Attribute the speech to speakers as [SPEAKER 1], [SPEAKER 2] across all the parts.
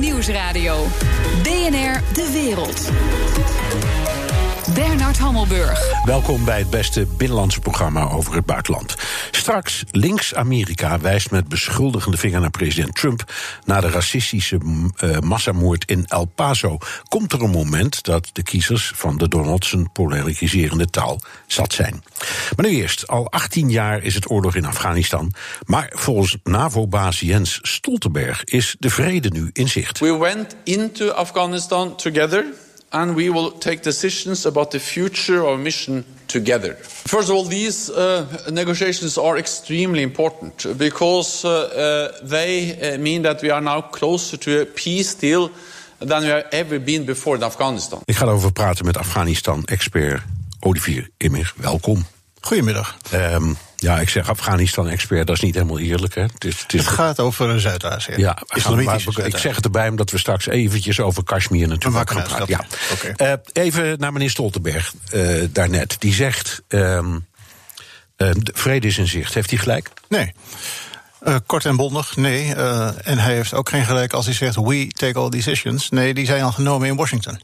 [SPEAKER 1] Nieuwsradio. BNR De Wereld. Bernard Hammelburg.
[SPEAKER 2] Welkom bij het beste binnenlandse programma over het buitenland. Straks links Amerika wijst met beschuldigende vinger naar president Trump na de racistische uh, massamoord in El Paso. Komt er een moment dat de kiezers van de Donaldson polariserende taal zat zijn? Maar nu eerst, al 18 jaar is het oorlog in Afghanistan, maar volgens NAVO-baas Jens Stoltenberg is de vrede nu in zicht.
[SPEAKER 3] We went into Afghanistan together and we will take decisions about the future of our mission together. First of all, these uh, negotiations are extremely important because uh, uh, they uh, mean that we are now closer to a peace deal than we have ever been before in Afghanistan.
[SPEAKER 2] Ik ga erover praten met Afghanistan-expert Olivier Immer. Welkom.
[SPEAKER 4] Goedemiddag.
[SPEAKER 2] Um, ja, ik zeg Afghanistan-expert, dat is niet helemaal eerlijk. Hè?
[SPEAKER 4] Het, is, het, is... het gaat over Zuid-Azië.
[SPEAKER 2] Ja, ik zeg het erbij omdat we straks eventjes over Kashmir natuurlijk gaan praten. Ja. Okay. Uh, even naar meneer Stoltenberg uh, daarnet. Die zegt, um, uh, vrede is in zicht. Heeft hij gelijk?
[SPEAKER 4] Nee. Uh, kort en bondig, nee. Uh, en hij heeft ook geen gelijk als hij zegt we take all decisions. Nee, die zijn al genomen in Washington.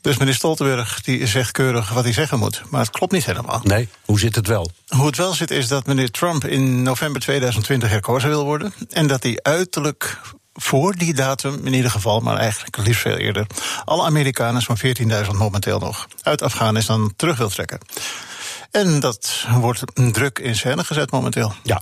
[SPEAKER 4] Dus meneer Stoltenberg die zegt keurig wat hij zeggen moet. Maar het klopt niet helemaal.
[SPEAKER 2] Nee, hoe zit het wel?
[SPEAKER 4] Hoe het wel zit is dat meneer Trump in november 2020 herkozen wil worden. En dat hij uiterlijk voor die datum, in ieder geval, maar eigenlijk liefst veel eerder, alle Amerikanen, zo'n 14.000 momenteel nog, uit Afghanistan terug wil trekken. En dat wordt druk in scène gezet momenteel.
[SPEAKER 2] Ja.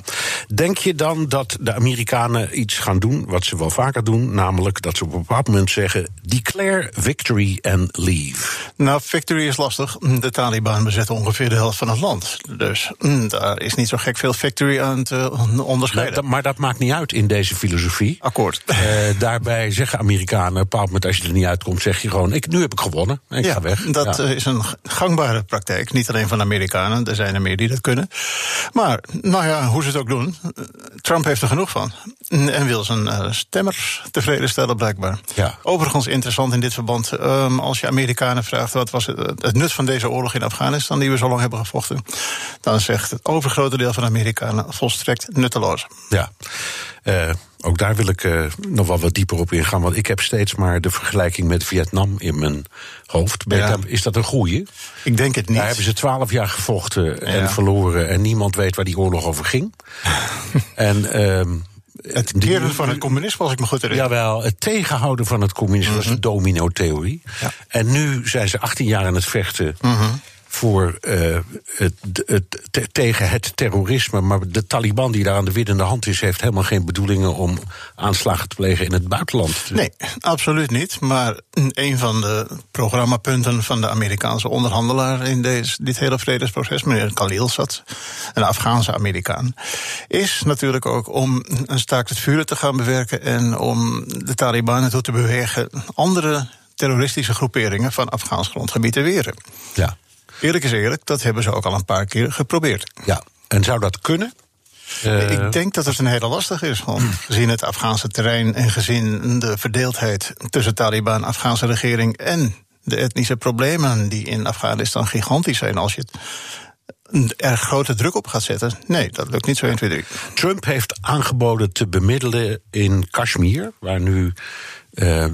[SPEAKER 2] Denk je dan dat de Amerikanen iets gaan doen, wat ze wel vaker doen, namelijk dat ze op een bepaald moment zeggen: declare victory and leave?
[SPEAKER 4] Nou, victory is lastig. De Taliban bezetten ongeveer de helft van het land. Dus mm, daar is niet zo gek veel victory aan te onderscheiden.
[SPEAKER 2] maar dat maakt niet uit in deze filosofie.
[SPEAKER 4] Akkoord.
[SPEAKER 2] Uh, daarbij zeggen Amerikanen, op een bepaald moment als je er niet uitkomt, zeg je gewoon: ik, nu heb ik gewonnen. Ik
[SPEAKER 4] ja,
[SPEAKER 2] ga weg.
[SPEAKER 4] Dat
[SPEAKER 2] ja.
[SPEAKER 4] is een gangbare praktijk, niet alleen van Amerika. Er zijn er meer die dat kunnen. Maar, nou ja, hoe ze het ook doen. Trump heeft er genoeg van. En wil zijn uh, stemmers tevreden stellen, blijkbaar.
[SPEAKER 2] Ja.
[SPEAKER 4] Overigens interessant in dit verband. Um, als je Amerikanen vraagt wat was het, het, nut van deze oorlog in Afghanistan, die we zo lang hebben gevochten. Dan zegt het overgrote deel van de Amerikanen volstrekt nutteloos.
[SPEAKER 2] Ja. Uh, ook daar wil ik uh, nog wel wat dieper op ingaan. Want ik heb steeds maar de vergelijking met Vietnam in mijn hoofd. Ja. Is dat een goeie?
[SPEAKER 4] Ik denk het niet.
[SPEAKER 2] Daar hebben ze twaalf jaar gevochten en verloren. En niemand weet waar die oorlog over ging. en. Uh,
[SPEAKER 4] het keren van het communisme, als ik me goed herinner.
[SPEAKER 2] Jawel, het tegenhouden van het communisme mm -hmm. was een domino-theorie. Ja. En nu zijn ze 18 jaar aan het vechten. Mm -hmm voor uh, het, het, te, tegen het terrorisme. Maar de Taliban die daar aan de winnende hand is, heeft helemaal geen bedoelingen om aanslagen te plegen in het buitenland.
[SPEAKER 4] Nee, absoluut niet. Maar een van de programmapunten van de Amerikaanse onderhandelaar in deze, dit hele vredesproces, meneer Khalil zat, een Afghaanse Amerikaan, is natuurlijk ook om een staakt het vuren te gaan bewerken en om de Taliban ertoe te bewegen andere terroristische groeperingen van Afghaans grondgebied te weren.
[SPEAKER 2] Ja.
[SPEAKER 4] Eerlijk is eerlijk, dat hebben ze ook al een paar keer geprobeerd.
[SPEAKER 2] Ja, en zou dat kunnen?
[SPEAKER 4] Uh... Ik denk dat het een hele lastig is. Want gezien het Afghaanse terrein en gezien de verdeeldheid tussen Taliban, Afghaanse regering en de etnische problemen die in Afghanistan gigantisch zijn als je het er grote druk op gaat zetten. Nee, dat lukt niet zo 1, 2, 3.
[SPEAKER 2] Trump heeft aangeboden te bemiddelen in Kashmir, waar nu uh,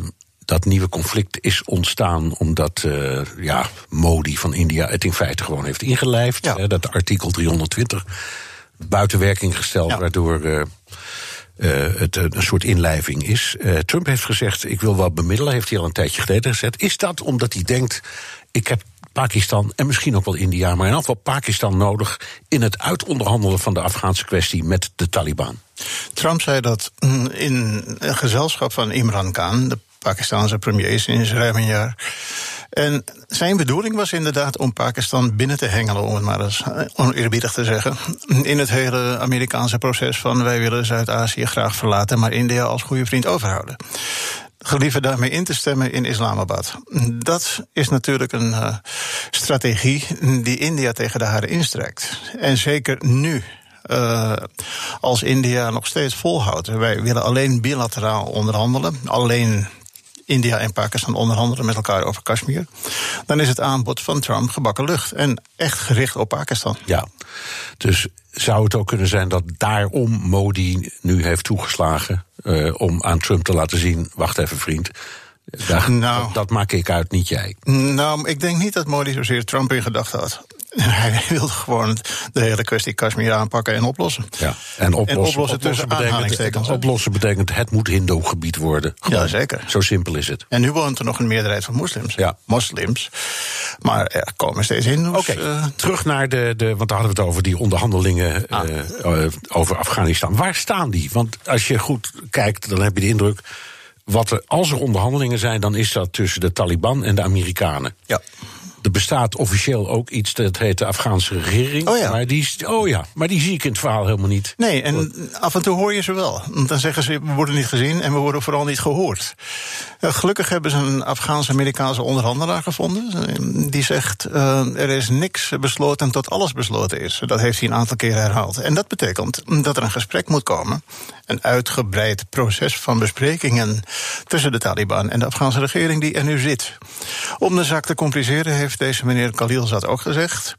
[SPEAKER 2] dat nieuwe conflict is ontstaan omdat uh, ja, Modi van India het in feite gewoon heeft ingelijfd.
[SPEAKER 4] Ja.
[SPEAKER 2] Hè, dat artikel 320 buiten werking gesteld, ja. waardoor uh, uh, het een soort inlijving is. Trump heeft gezegd: Ik wil wel bemiddelen, heeft hij al een tijdje geleden gezet. Is dat omdat hij denkt: Ik heb Pakistan en misschien ook wel India, maar in ieder geval Pakistan nodig in het uitonderhandelen van de Afghaanse kwestie met de Taliban?
[SPEAKER 4] Trump zei dat in een gezelschap van Imran Khan, de Pakistanse premier sinds ruim een jaar. En zijn bedoeling was inderdaad om Pakistan binnen te hengelen, om het maar eens oneerbiedig te zeggen. In het hele Amerikaanse proces van wij willen Zuid-Azië graag verlaten, maar India als goede vriend overhouden. Gelieven daarmee in te stemmen in Islamabad. Dat is natuurlijk een uh, strategie die India tegen de haren instrekt. En zeker nu, uh, als India nog steeds volhoudt. Wij willen alleen bilateraal onderhandelen, alleen India en Pakistan onderhandelen met elkaar over Kashmir, dan is het aanbod van Trump gebakken lucht. En echt gericht op Pakistan.
[SPEAKER 2] Ja, dus zou het ook kunnen zijn dat daarom Modi nu heeft toegeslagen uh, om aan Trump te laten zien: wacht even, vriend. Daar, nou, dat, dat, maak ik uit, niet jij.
[SPEAKER 4] Nou, ik denk niet dat Modi zozeer Trump in gedachten had. Hij wilde gewoon de hele kwestie Kashmir aanpakken en oplossen.
[SPEAKER 2] Ja, en oplossen, en oplossen tussen betekent, oplossen betekent het moet Hindoe-gebied worden.
[SPEAKER 4] Gewoon, ja, zeker.
[SPEAKER 2] Zo simpel is het.
[SPEAKER 4] En nu woont er nog een meerderheid van moslims. Ja. Moslims. Maar er komen steeds Hindoes.
[SPEAKER 2] Oké, uh, terug naar de, de. Want daar hadden we het over die onderhandelingen ah. uh, over Afghanistan. Waar staan die? Want als je goed kijkt, dan heb je de indruk. Wat er, als er onderhandelingen zijn, dan is dat tussen de Taliban en de Amerikanen.
[SPEAKER 4] Ja.
[SPEAKER 2] Er bestaat officieel ook iets dat heet de Afghaanse regering.
[SPEAKER 4] Oh ja.
[SPEAKER 2] Maar die, oh ja, maar die zie ik in het verhaal helemaal niet.
[SPEAKER 4] Nee, en af en toe hoor je ze wel. Want dan zeggen ze, we worden niet gezien en we worden vooral niet gehoord. Uh, gelukkig hebben ze een Afghaanse-Amerikaanse onderhandelaar gevonden. Die zegt, uh, er is niks besloten tot alles besloten is. Dat heeft hij een aantal keer herhaald. En dat betekent dat er een gesprek moet komen. Een uitgebreid proces van besprekingen tussen de Taliban en de Afghaanse regering die er nu zit. Om de zaak te compliceren heeft deze meneer Khalilzad ook gezegd.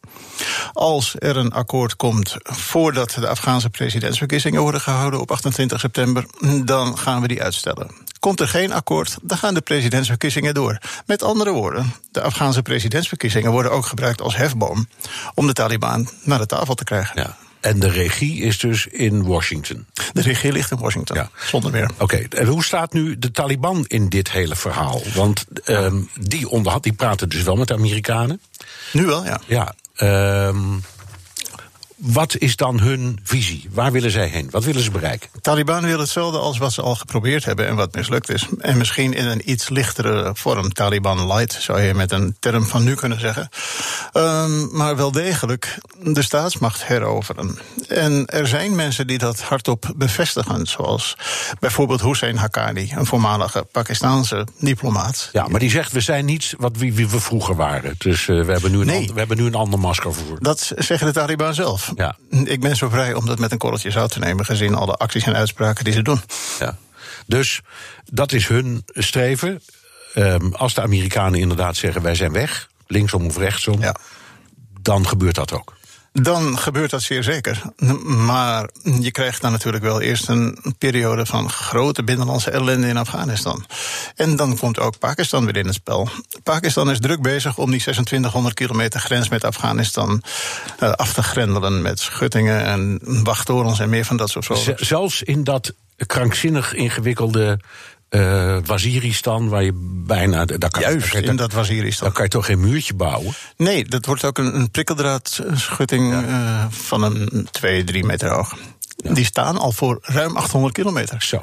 [SPEAKER 4] Als er een akkoord komt voordat de Afghaanse presidentsverkiezingen worden gehouden op 28 september, dan gaan we die uitstellen. Komt er geen akkoord, dan gaan de presidentsverkiezingen door. Met andere woorden, de Afghaanse presidentsverkiezingen worden ook gebruikt als hefboom om de Taliban naar de tafel te krijgen.
[SPEAKER 2] Ja. En de regie is dus in Washington.
[SPEAKER 4] De regie ligt in Washington, ja. zonder meer.
[SPEAKER 2] Oké, en hoe staat nu de Taliban in dit hele verhaal? Want um, die, onderhand, die praten dus wel met de Amerikanen.
[SPEAKER 4] Nu wel, ja.
[SPEAKER 2] Ja, um, wat is dan hun visie? Waar willen zij heen? Wat willen ze bereiken?
[SPEAKER 4] Taliban wil hetzelfde als wat ze al geprobeerd hebben en wat mislukt is. En misschien in een iets lichtere vorm. Taliban light zou je met een term van nu kunnen zeggen. Um, maar wel degelijk de staatsmacht heroveren. En er zijn mensen die dat hardop bevestigen. Zoals bijvoorbeeld Hussein Haqqani, een voormalige Pakistaanse diplomaat.
[SPEAKER 2] Ja, maar die zegt: we zijn niet wat wie, wie we vroeger waren. Dus uh, we, hebben nu een nee. we hebben nu een ander masker voor.
[SPEAKER 4] Dat zeggen de Taliban zelf.
[SPEAKER 2] Ja.
[SPEAKER 4] Ik ben zo vrij om dat met een korreltje zout te nemen, gezien alle acties en uitspraken die ze doen.
[SPEAKER 2] Ja. Dus dat is hun streven. Um, als de Amerikanen inderdaad zeggen: wij zijn weg, linksom of rechtsom, ja. dan gebeurt dat ook
[SPEAKER 4] dan gebeurt dat zeer zeker. Maar je krijgt dan natuurlijk wel eerst een periode van grote binnenlandse ellende in Afghanistan. En dan komt ook Pakistan weer in het spel. Pakistan is druk bezig om die 2600 kilometer grens met Afghanistan uh, af te grendelen. Met schuttingen en wachttorens en meer van dat soort
[SPEAKER 2] zaken. Zelfs in dat krankzinnig ingewikkelde uh, Waziristan, waar je bijna.
[SPEAKER 4] Daar kan, Juist, in dat Waziristan.
[SPEAKER 2] Daar kan je toch geen muurtje bouwen?
[SPEAKER 4] Nee, dat wordt ook een, een prikkeldraadschutting ja. uh, van een 2, 3 meter hoog. Ja. Die staan al voor ruim 800 kilometer.
[SPEAKER 2] Zo.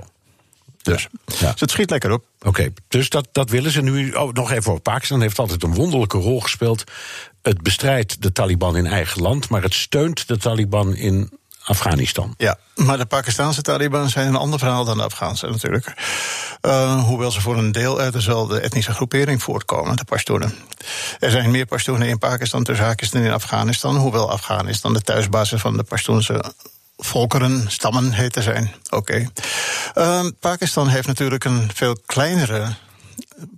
[SPEAKER 4] Dus, ja. dus het schiet lekker op.
[SPEAKER 2] Oké, okay, dus dat, dat willen ze nu. Oh, nog even over Pakistan heeft altijd een wonderlijke rol gespeeld. Het bestrijdt de Taliban in eigen land, maar het steunt de Taliban in Afghanistan.
[SPEAKER 4] Ja, maar de Pakistanse Taliban zijn een ander verhaal dan de Afghaanse natuurlijk. Uh, hoewel ze voor een deel uit dezelfde etnische groepering voortkomen, de Pashtunen. Er zijn meer Pashtunen in Pakistan tussen haakjes dan in Afghanistan, hoewel Afghanistan de thuisbasis van de Pashtunse volkeren, stammen heet te zijn. Oké. Okay. Uh, Pakistan heeft natuurlijk een veel kleinere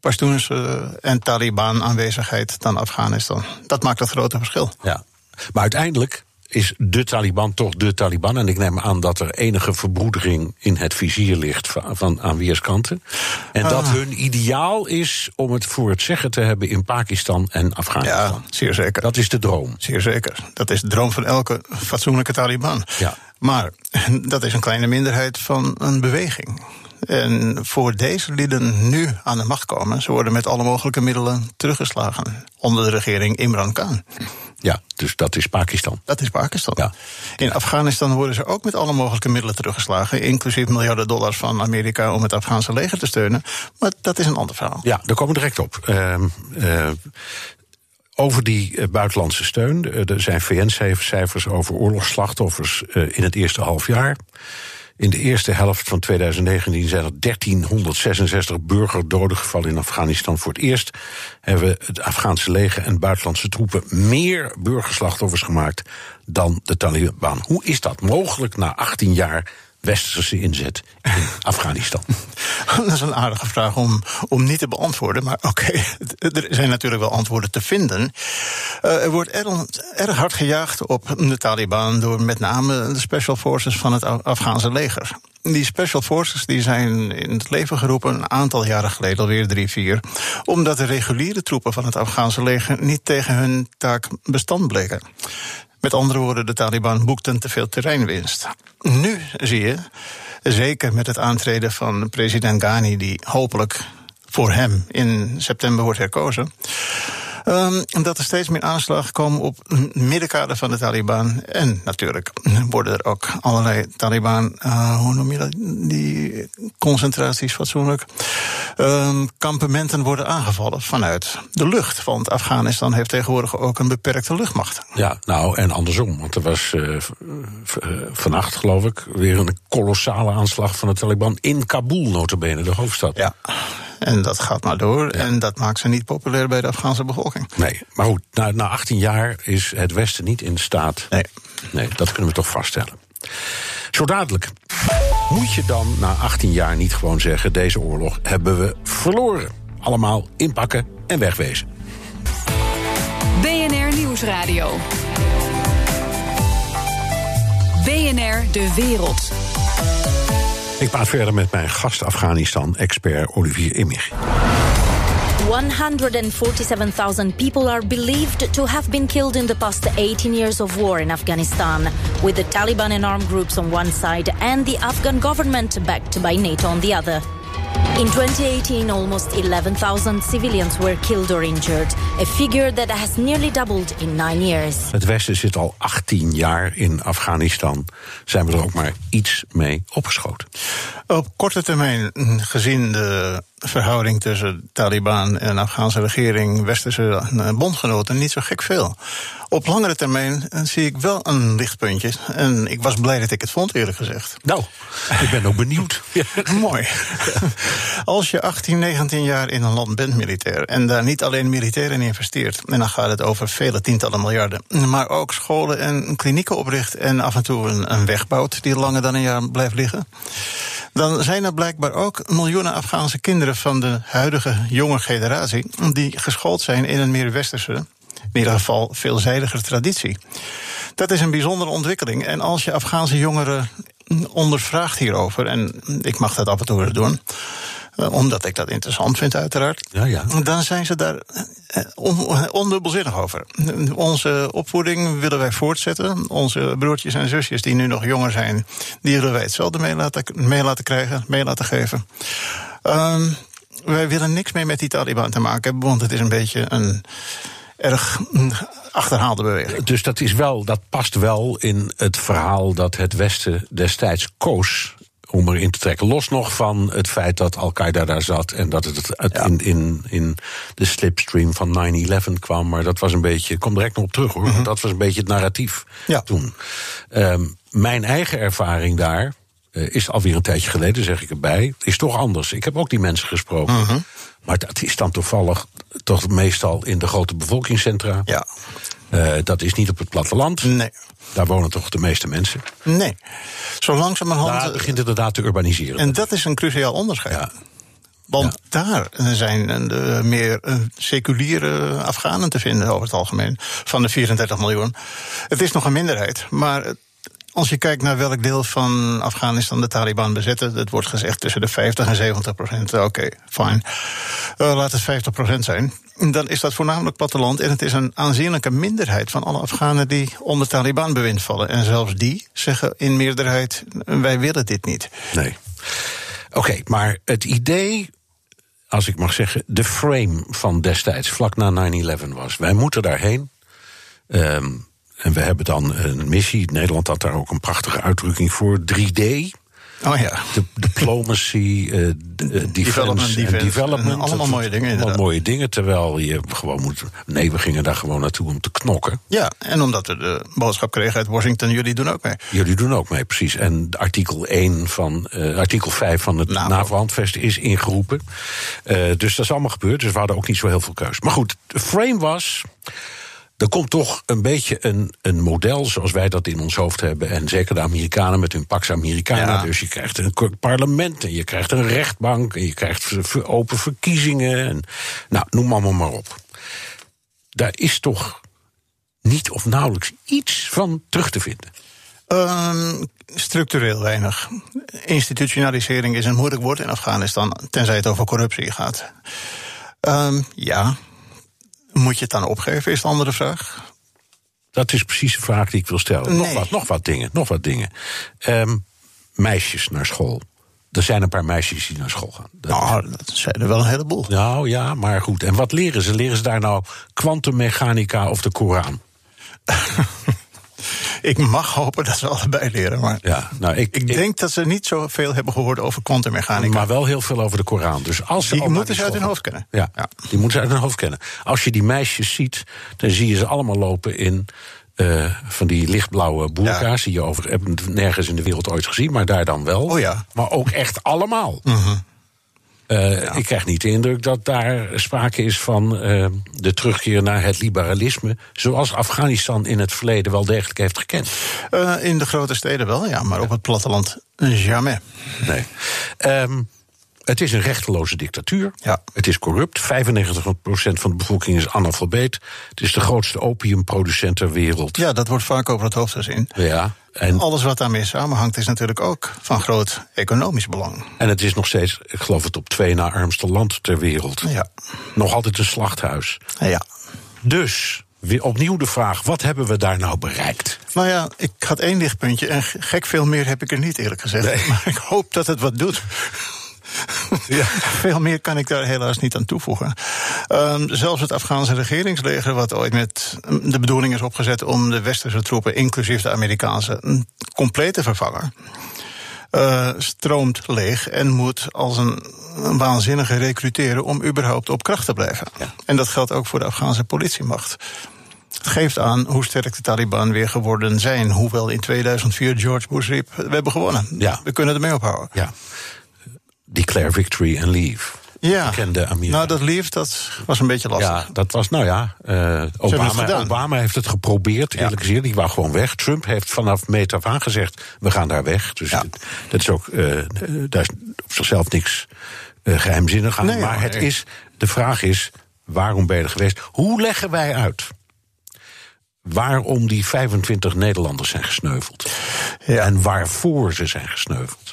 [SPEAKER 4] Pashtunse en Taliban aanwezigheid dan Afghanistan. Dat maakt het grote verschil.
[SPEAKER 2] Ja. Maar uiteindelijk is de Taliban toch de Taliban. En ik neem aan dat er enige verbroedering in het vizier ligt van, van aan weerskanten. En dat ah. hun ideaal is om het voor het zeggen te hebben in Pakistan en Afghanistan.
[SPEAKER 4] Ja, zeer zeker.
[SPEAKER 2] Dat is de droom.
[SPEAKER 4] Zeer zeker. Dat is de droom van elke fatsoenlijke Taliban.
[SPEAKER 2] Ja.
[SPEAKER 4] Maar dat is een kleine minderheid van een beweging. En voor deze lieden nu aan de macht komen, ze worden met alle mogelijke middelen teruggeslagen onder de regering Imran Khan.
[SPEAKER 2] Ja, dus dat is Pakistan.
[SPEAKER 4] Dat is Pakistan.
[SPEAKER 2] Ja.
[SPEAKER 4] In Afghanistan worden ze ook met alle mogelijke middelen teruggeslagen, inclusief miljarden dollars van Amerika om het Afghaanse leger te steunen. Maar dat is een ander verhaal.
[SPEAKER 2] Ja, daar komen we direct op. Uh, uh, over die uh, buitenlandse steun. Er zijn VN-cijfers over oorlogsslachtoffers in het eerste half jaar. In de eerste helft van 2019 zijn er 1366 burgerdoden gevallen in Afghanistan. Voor het eerst hebben het Afghaanse leger en buitenlandse troepen meer burgerslachtoffers gemaakt dan de Taliban. Hoe is dat mogelijk na 18 jaar westerse inzet in Afghanistan?
[SPEAKER 4] Dat is een aardige vraag om, om niet te beantwoorden. Maar oké, er zijn natuurlijk wel antwoorden te vinden. Uh, er wordt erg, erg hard gejaagd op de Taliban door met name de special forces van het Afghaanse leger. Die special forces die zijn in het leven geroepen een aantal jaren geleden, alweer drie, vier. Omdat de reguliere troepen van het Afghaanse leger niet tegen hun taak bestand bleken. Met andere woorden, de Taliban boekten te veel terreinwinst. Nu zie je, zeker met het aantreden van president Ghani, die hopelijk voor hem in september wordt herkozen. Um, dat er steeds meer aanslagen komen op middenkader van de Taliban. En natuurlijk worden er ook allerlei Taliban, uh, hoe noem je dat, die concentraties fatsoenlijk. Um, kampementen worden aangevallen vanuit de lucht. Want Afghanistan heeft tegenwoordig ook een beperkte luchtmacht.
[SPEAKER 2] Ja, nou en andersom. Want er was uh, vannacht, geloof ik, weer een kolossale aanslag van de Taliban in Kabul, notabene, de hoofdstad.
[SPEAKER 4] Ja. En dat gaat maar door. En dat maakt ze niet populair bij de Afghaanse bevolking.
[SPEAKER 2] Nee, maar goed, na, na 18 jaar is het Westen niet in staat.
[SPEAKER 4] Nee.
[SPEAKER 2] Nee, dat kunnen we toch vaststellen. Zo dadelijk. Moet je dan na 18 jaar niet gewoon zeggen: deze oorlog hebben we verloren? Allemaal inpakken en wegwezen.
[SPEAKER 1] BNR Nieuwsradio. BNR De Wereld.
[SPEAKER 2] Ik praat verder met mijn gast Afghanistan-expert Olivier Immig.
[SPEAKER 5] 147,000 people are believed to have been killed in the past 18 years of war in Afghanistan, with the Taliban and armed groups on one side and the Afghan government backed by NATO on the other. In 2018, almost 11,000 civilians were killed or injured, a figure that has nearly doubled in nine years.
[SPEAKER 2] Het Westen zit al 18 jaar in Afghanistan. Zijn we er ook maar iets mee opgeschoten?
[SPEAKER 4] Op korte termijn, gezien de verhouding tussen Taliban en de Afghaanse regering, westerse eh, bondgenoten, niet zo gek veel. Op langere termijn eh, zie ik wel een lichtpuntje. En ik was blij dat ik het vond, eerlijk gezegd.
[SPEAKER 2] Nou, ik ben ook benieuwd.
[SPEAKER 4] Mooi. Als je 18, 19 jaar in een land bent militair en daar niet alleen militair in investeert, en dan gaat het over vele tientallen miljarden, maar ook scholen en klinieken opricht en af en toe een, een weg bouwt die langer dan een jaar blijft liggen, dan zijn er blijkbaar ook miljoenen Afghaanse kinderen van de huidige jonge generatie die geschoold zijn in een meer westerse, in ieder geval veelzijdiger traditie. Dat is een bijzondere ontwikkeling. En als je Afghaanse jongeren ondervraagt hierover, en ik mag dat af en toe doen, eh, omdat ik dat interessant vind, uiteraard.
[SPEAKER 2] Ja, ja.
[SPEAKER 4] Dan zijn ze daar eh, on, ondubbelzinnig over. Onze opvoeding willen wij voortzetten. Onze broertjes en zusjes die nu nog jonger zijn, die willen wij hetzelfde mee laten, mee laten krijgen, mee laten geven. Um, wij willen niks meer met die Taliban te maken hebben, want het is een beetje een erg achterhaalde beweging.
[SPEAKER 2] Dus dat, is wel, dat past wel in het verhaal dat het Westen destijds koos om erin te trekken. Los nog van het feit dat Al-Qaeda daar zat en dat het, het in, in, in de slipstream van 9-11 kwam. Maar dat was een beetje, ik kom direct nog op terug hoor, mm dat was een beetje het narratief
[SPEAKER 4] ja.
[SPEAKER 2] toen. Um, mijn eigen ervaring daar, uh, is alweer een tijdje geleden, zeg ik erbij, is toch anders. Ik heb ook die mensen gesproken.
[SPEAKER 4] -hmm.
[SPEAKER 2] Maar dat is dan toevallig toch meestal in de grote bevolkingscentra.
[SPEAKER 4] Ja.
[SPEAKER 2] Uh, dat is niet op het platteland.
[SPEAKER 4] Nee.
[SPEAKER 2] Daar wonen toch de meeste mensen?
[SPEAKER 4] Nee. Zo langzamerhand.
[SPEAKER 2] Daar begint het inderdaad te urbaniseren.
[SPEAKER 4] En dat is een cruciaal onderscheid.
[SPEAKER 2] Ja.
[SPEAKER 4] Want ja. daar zijn de meer seculiere Afghanen te vinden over het algemeen. Van de 34 miljoen. Het is nog een minderheid. Maar als je kijkt naar welk deel van Afghanistan de Taliban bezetten, het wordt gezegd tussen de 50 en 70 procent. Oké, okay, fijn. Uh, laat het 50 procent zijn. Dan is dat voornamelijk platteland. En het is een aanzienlijke minderheid van alle Afghanen die onder Taliban bewind vallen. En zelfs die zeggen in meerderheid: wij willen dit niet.
[SPEAKER 2] Nee. Oké, maar het idee als ik mag zeggen, de frame van destijds, vlak na 9-11 was. Wij moeten daarheen. Um, en we hebben dan een missie. Nederland had daar ook een prachtige uitdrukking voor. 3D.
[SPEAKER 4] Oh ja.
[SPEAKER 2] De, diplomacy, uh, defense
[SPEAKER 4] development, defense,
[SPEAKER 2] development.
[SPEAKER 4] En allemaal mooie dingen.
[SPEAKER 2] Allemaal mooie dingen, terwijl je gewoon moet... Nee, we gingen daar gewoon naartoe om te knokken.
[SPEAKER 4] Ja, en omdat we de boodschap kregen uit Washington, jullie doen ook mee.
[SPEAKER 2] Jullie doen ook mee, precies. En artikel 1 van, uh, artikel 5 van het NAVO-handvest is ingeroepen. Uh, dus dat is allemaal gebeurd, dus we hadden ook niet zo heel veel keus. Maar goed, de frame was... er komt toch een beetje een, een model zoals wij dat in ons hoofd hebben. En zeker de Amerikanen met hun Pax Americana.
[SPEAKER 4] Ja.
[SPEAKER 2] Dus je krijgt een parlement en je krijgt een rechtbank. En je krijgt open verkiezingen. En, nou, noem allemaal maar op. Daar is toch niet of nauwelijks iets van terug te vinden.
[SPEAKER 4] Ehm, structureel weinig. Institutionalisering is een moeilijk woord in Afghanistan, tenzij het over corruptie gaat. Ehm, ja. Moet je het dan opgeven, is de andere vraag.
[SPEAKER 2] Dat is precies de vraag die ik wil stellen. Nog
[SPEAKER 4] Nee.
[SPEAKER 2] wat, nog wat dingen, nog wat dingen. Ehm, meisjes naar school. Er zijn een paar meisjes die naar school gaan. Dat-
[SPEAKER 4] Nou, dat zijn er wel een heleboel.
[SPEAKER 2] Nou ja, maar goed. En wat leren ze? Leren ze daar nou kwantummechanica of de Koran?
[SPEAKER 4] Ik mag hopen dat ze allebei leren, maar
[SPEAKER 2] Ja, nou, ik,
[SPEAKER 4] ik denk dat ze niet zoveel hebben gehoord over kwantummechanica.
[SPEAKER 2] maar wel heel veel over de Koran. Dus als ze
[SPEAKER 4] Die moeten ze uit hun hoofd kennen.
[SPEAKER 2] Ja,
[SPEAKER 4] Ja.
[SPEAKER 2] die moeten ze uit hun hoofd kennen. Als je die meisjes ziet, dan zie je ze allemaal lopen in eh, van die lichtblauwe boerka's. Die je over ik nergens in de wereld ooit gezien, maar daar dan wel.
[SPEAKER 4] Oh ja.
[SPEAKER 2] Maar ook echt allemaal. Eh, Ik krijg niet de indruk dat daar sprake is van eh, de terugkeer naar het liberalisme. zoals Afghanistan in het verleden wel degelijk heeft gekend.
[SPEAKER 4] Eh, in de grote steden wel, ja, maar op het platteland jamais.
[SPEAKER 2] Nee. Ehm, het is een rechteloze dictatuur.
[SPEAKER 4] Ja.
[SPEAKER 2] Het is corrupt. 95% van de bevolking is analfabeet. Het is de grootste opiumproducent ter wereld.
[SPEAKER 4] Ja, dat wordt vaak over het hoofd gezien.
[SPEAKER 2] Ja. En,
[SPEAKER 4] Alles wat daarmee samenhangt is natuurlijk ook van groot economisch belang.
[SPEAKER 2] en het is nog steeds, ik geloof het op twee na armste land ter wereld.
[SPEAKER 4] Ja.
[SPEAKER 2] Nog altijd een slachthuis.
[SPEAKER 4] Ja.
[SPEAKER 2] Dus, weer opnieuw de vraag, wat hebben we daar nou bereikt?
[SPEAKER 4] Nou ja, ik had één lichtpuntje en gek veel meer heb ik er niet eerlijk gezegd. Maar ik hoop dat het wat doet. Ja. Veel meer kan ik daar helaas niet aan toevoegen. Ehm, zelfs het Afghaanse regeringsleger, wat ooit met de bedoeling is opgezet om de westerse troepen, inclusief de Amerikaanse, een compleet te vervangen. eh, stroomt leeg en moet als een, een waanzinnige recruteren om überhaupt op kracht te blijven. En dat geldt ook voor de Afghaanse politiemacht. Het geeft aan hoe sterk de Taliban weer geworden zijn. Hoewel in 2004 George Bush riep: We hebben gewonnen.
[SPEAKER 2] Ja.
[SPEAKER 4] We kunnen ermee ophouden.
[SPEAKER 2] Ja. Declare victory and leave.
[SPEAKER 4] Ja.
[SPEAKER 2] Bekende Amerika.
[SPEAKER 4] Nou, dat lief, dat was een beetje lastig.
[SPEAKER 2] Ja, dat was, nou ja, eh, Obama, heeft het geprobeerd, eerlijk gezegd. Die wou gewoon weg. Trump heeft vanaf meet af aan gezegd, we gaan daar weg. Dus
[SPEAKER 4] Ja.
[SPEAKER 2] dat, dat is ook, eh, daar is op zichzelf niks eh, geheimzinnig aan.
[SPEAKER 4] Nee,
[SPEAKER 2] maar het is, de vraag is, waarom ben je er geweest? Hoe leggen wij uit waarom die 25 Nederlanders zijn gesneuveld?
[SPEAKER 4] Ja.
[SPEAKER 2] En waarvoor ze zijn gesneuveld?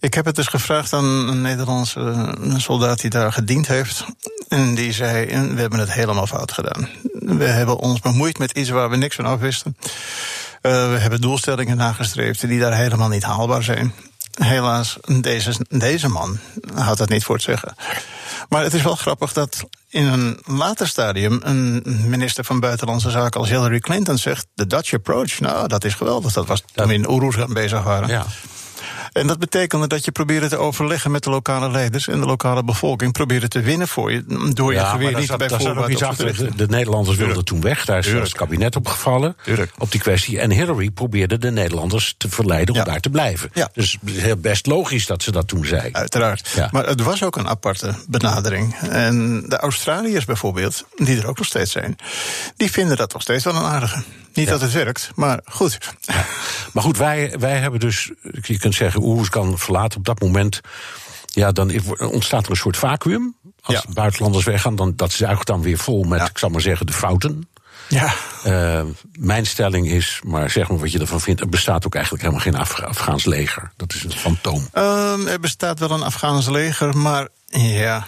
[SPEAKER 4] Ik heb het dus gevraagd aan een Nederlandse soldaat die daar gediend heeft. En die zei: We hebben het helemaal fout gedaan. We hebben ons bemoeid met iets waar we niks van afwisten. Eh, we hebben doelstellingen nagestreefd die daar helemaal niet haalbaar zijn. Helaas, deze, deze man had het niet voor het zeggen. Maar het is wel grappig dat in een later stadium een minister van Buitenlandse Zaken als Hillary Clinton zegt: de Dutch approach, nou dat is geweldig. Dat was toen we in Oeroes bezig waren.
[SPEAKER 2] Ja.
[SPEAKER 4] En dat betekende dat je probeerde te overleggen met de lokale leiders en de lokale bevolking. Probeerde te winnen voor je. Door je
[SPEAKER 2] Ja, maar
[SPEAKER 4] geweer niet bij voorbaat op
[SPEAKER 2] achter. De, de Nederlanders wilden toen weg. Daar is
[SPEAKER 4] Tuurlijk.
[SPEAKER 2] het kabinet opgevallen.
[SPEAKER 4] Tuurlijk.
[SPEAKER 2] Op die kwestie. En Hillary probeerde de Nederlanders te verleiden om daar te blijven.
[SPEAKER 4] Ja.
[SPEAKER 2] Dus heel best logisch dat ze dat toen zei.
[SPEAKER 4] Uiteraard.
[SPEAKER 2] Ja.
[SPEAKER 4] Maar het was ook een aparte benadering. En de Australiërs bijvoorbeeld, die er ook nog steeds zijn, die vinden dat nog steeds wel een aardige. Niet dat het werkt, maar goed.
[SPEAKER 2] Maar goed, wij, wij hebben dus. Je kunt zeggen, Oeroes kan verlaten op dat moment. Ja, dan ontstaat er een soort vacuüm. Als
[SPEAKER 4] Ja.
[SPEAKER 2] buitenlanders weggaan, dan, dat zuigt dan weer vol met, ik zal maar zeggen, de fouten.
[SPEAKER 4] Ja.
[SPEAKER 2] Eh, mijn stelling is, maar zeg maar wat je ervan vindt... er bestaat ook eigenlijk helemaal geen Af- Afghaans leger. Dat is een fantoom.
[SPEAKER 4] Ehm, er bestaat wel een Afghaans leger, maar ja.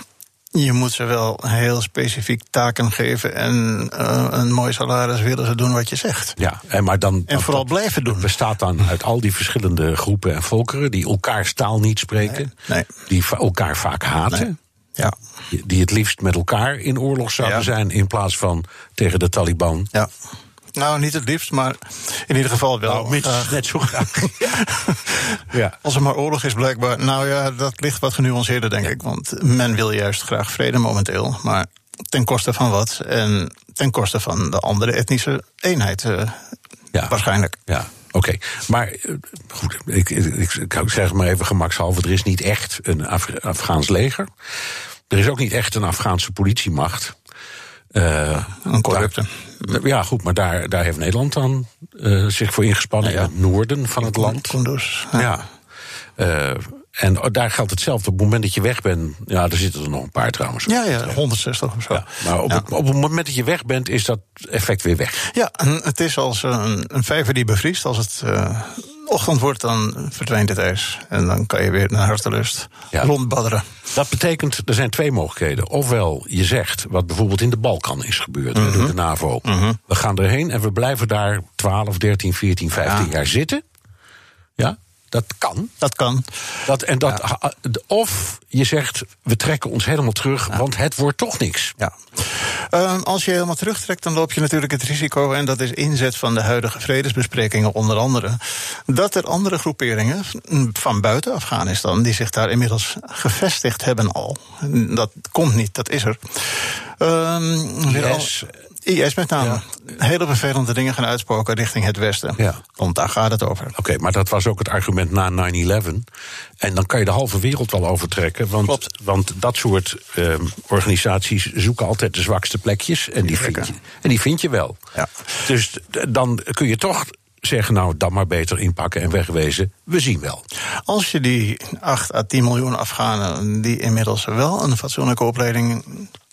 [SPEAKER 4] Je moet ze wel heel specifiek taken geven. En eh, een mooi salaris willen ze doen wat je zegt.
[SPEAKER 2] Ja, en, maar dan,
[SPEAKER 4] En vooral blijven doen.
[SPEAKER 2] bestaat dan uit al die verschillende groepen en volkeren... die elkaars taal niet spreken,
[SPEAKER 4] Nee, nee.
[SPEAKER 2] die elkaar vaak haten...
[SPEAKER 4] Nee. Ja.
[SPEAKER 2] die- die het liefst met elkaar in oorlog zouden
[SPEAKER 4] Ja.
[SPEAKER 2] zijn... in plaats van tegen de Taliban.
[SPEAKER 4] ja. Nou, niet het liefst, maar in ieder geval wel.
[SPEAKER 2] Nou, minstens
[SPEAKER 4] graag.
[SPEAKER 2] net zo graag. ja.
[SPEAKER 4] Als er maar oorlog is, blijkbaar. Nou ja, dat ligt wat genuanceerder, denk ik. Want men wil juist graag vrede momenteel. Maar ten koste van wat? En ten koste van de andere etnische eenheid. eh,
[SPEAKER 2] Ja.
[SPEAKER 4] Waarschijnlijk.
[SPEAKER 2] Ja, oké. Maar eh, goed, ik, ik, ik, ik zeg het maar even gemakshalve... er is niet echt een Af- Afghaans leger. Er is ook niet echt een Afghaanse politiemacht. Uh,
[SPEAKER 4] een corrupte.
[SPEAKER 2] ja, goed, maar daar, daar heeft Nederland dan uh, zich voor ingespannen.
[SPEAKER 4] Ja, ja.
[SPEAKER 2] In het noorden van het land.
[SPEAKER 4] Kunduz.
[SPEAKER 2] Ja. Uh, en daar geldt hetzelfde. Op het moment dat je weg bent, ja, er zitten er nog een paar trouwens.
[SPEAKER 4] Ja, ja, 160 of zo.
[SPEAKER 2] Ja, maar op,
[SPEAKER 4] Ja.
[SPEAKER 2] Het, op het moment dat je weg bent, is dat effect weer weg.
[SPEAKER 4] Ja, en het is als een, een vijver die bevriest. Als het eh, ochtend wordt, dan verdwijnt het ijs. En dan kan je weer naar hartelust
[SPEAKER 2] Ja.
[SPEAKER 4] rondbadderen.
[SPEAKER 2] Dat betekent, er zijn twee mogelijkheden. Ofwel, je zegt, wat bijvoorbeeld in de Balkan is gebeurd
[SPEAKER 4] Mhm.
[SPEAKER 2] door de NAVO. We gaan erheen en we blijven daar 12, 13, 14, 15
[SPEAKER 4] Ja.
[SPEAKER 2] jaar zitten. Ja, dat kan.
[SPEAKER 4] Dat kan.
[SPEAKER 2] Dat, en dat, Of je zegt, we trekken ons helemaal terug, want het wordt toch niks.
[SPEAKER 4] Ja. Ehm, als je helemaal terugtrekt, dan loop je natuurlijk het risico, en dat is inzet van de huidige vredesbesprekingen onder andere, dat er andere groeperingen van buiten Afghanistan, die zich daar inmiddels gevestigd hebben al. Dat komt niet, dat is er. Ehm, weer al-
[SPEAKER 2] IS.
[SPEAKER 4] IS met name.
[SPEAKER 2] Ja.
[SPEAKER 4] Hele vervelende dingen gaan uitspoken richting het westen.
[SPEAKER 2] Ja.
[SPEAKER 4] Want daar gaat het over.
[SPEAKER 2] Oké, maar dat was ook het argument na 9-11. En dan kan je de halve wereld wel overtrekken. Want,
[SPEAKER 4] Klopt.
[SPEAKER 2] want dat soort ehm, organisaties zoeken altijd de zwakste plekjes. En die, vind je, en die vind je wel.
[SPEAKER 4] Ja.
[SPEAKER 2] Dus dan kun je toch zeggen, nou, dan maar beter inpakken en wegwezen. We zien wel.
[SPEAKER 4] Als je die 8 à 10 miljoen Afghanen, die inmiddels wel een fatsoenlijke opleiding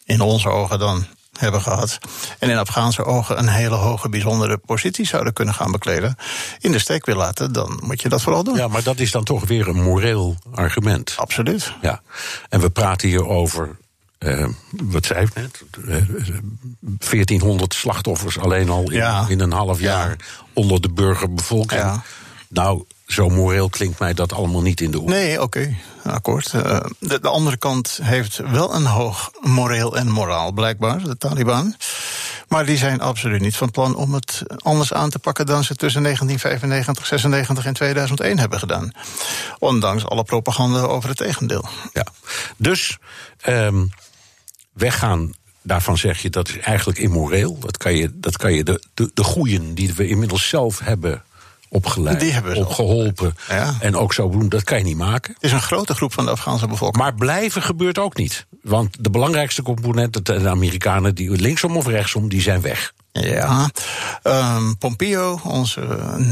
[SPEAKER 4] in onze ogen dan hebben gehad. En in Afghaanse ogen een hele hoge, bijzondere positie zouden kunnen gaan bekleden. in de steek wil laten, dan moet je dat vooral doen.
[SPEAKER 2] Ja, maar dat is dan toch weer een moreel argument.
[SPEAKER 4] Absoluut.
[SPEAKER 2] Ja, en we praten hier over, eh, wat zei ik net, Eh, 1400 slachtoffers alleen al in,
[SPEAKER 4] Ja.
[SPEAKER 2] in een half jaar
[SPEAKER 4] Ja.
[SPEAKER 2] onder de burgerbevolking.
[SPEAKER 4] Ja.
[SPEAKER 2] Nou, zo moreel klinkt mij dat allemaal niet in de oren.
[SPEAKER 4] Nee, oké, akkoord. Eh, de, de andere kant heeft wel een hoog moreel en moraal, blijkbaar, de Taliban. Maar die zijn absoluut niet van plan om het anders aan te pakken dan ze tussen 1995, 96 en 2001 hebben gedaan. Ondanks alle propaganda over het tegendeel.
[SPEAKER 2] Ja. Dus ehm, weggaan, daarvan zeg je dat is eigenlijk immoreel. Dat kan je, dat kan je de, de, de goeien die we inmiddels zelf hebben opgeleid,
[SPEAKER 4] Die hebben
[SPEAKER 2] opgeholpen
[SPEAKER 4] Ja.
[SPEAKER 2] en ook zo doen, dat kan je niet maken.
[SPEAKER 4] Het is een grote groep van de Afghaanse bevolking.
[SPEAKER 2] Maar blijven gebeurt ook niet. Want de belangrijkste component, de Amerikanen, die linksom of rechtsom, die zijn weg.
[SPEAKER 4] Ja, ehm, Pompeo, onze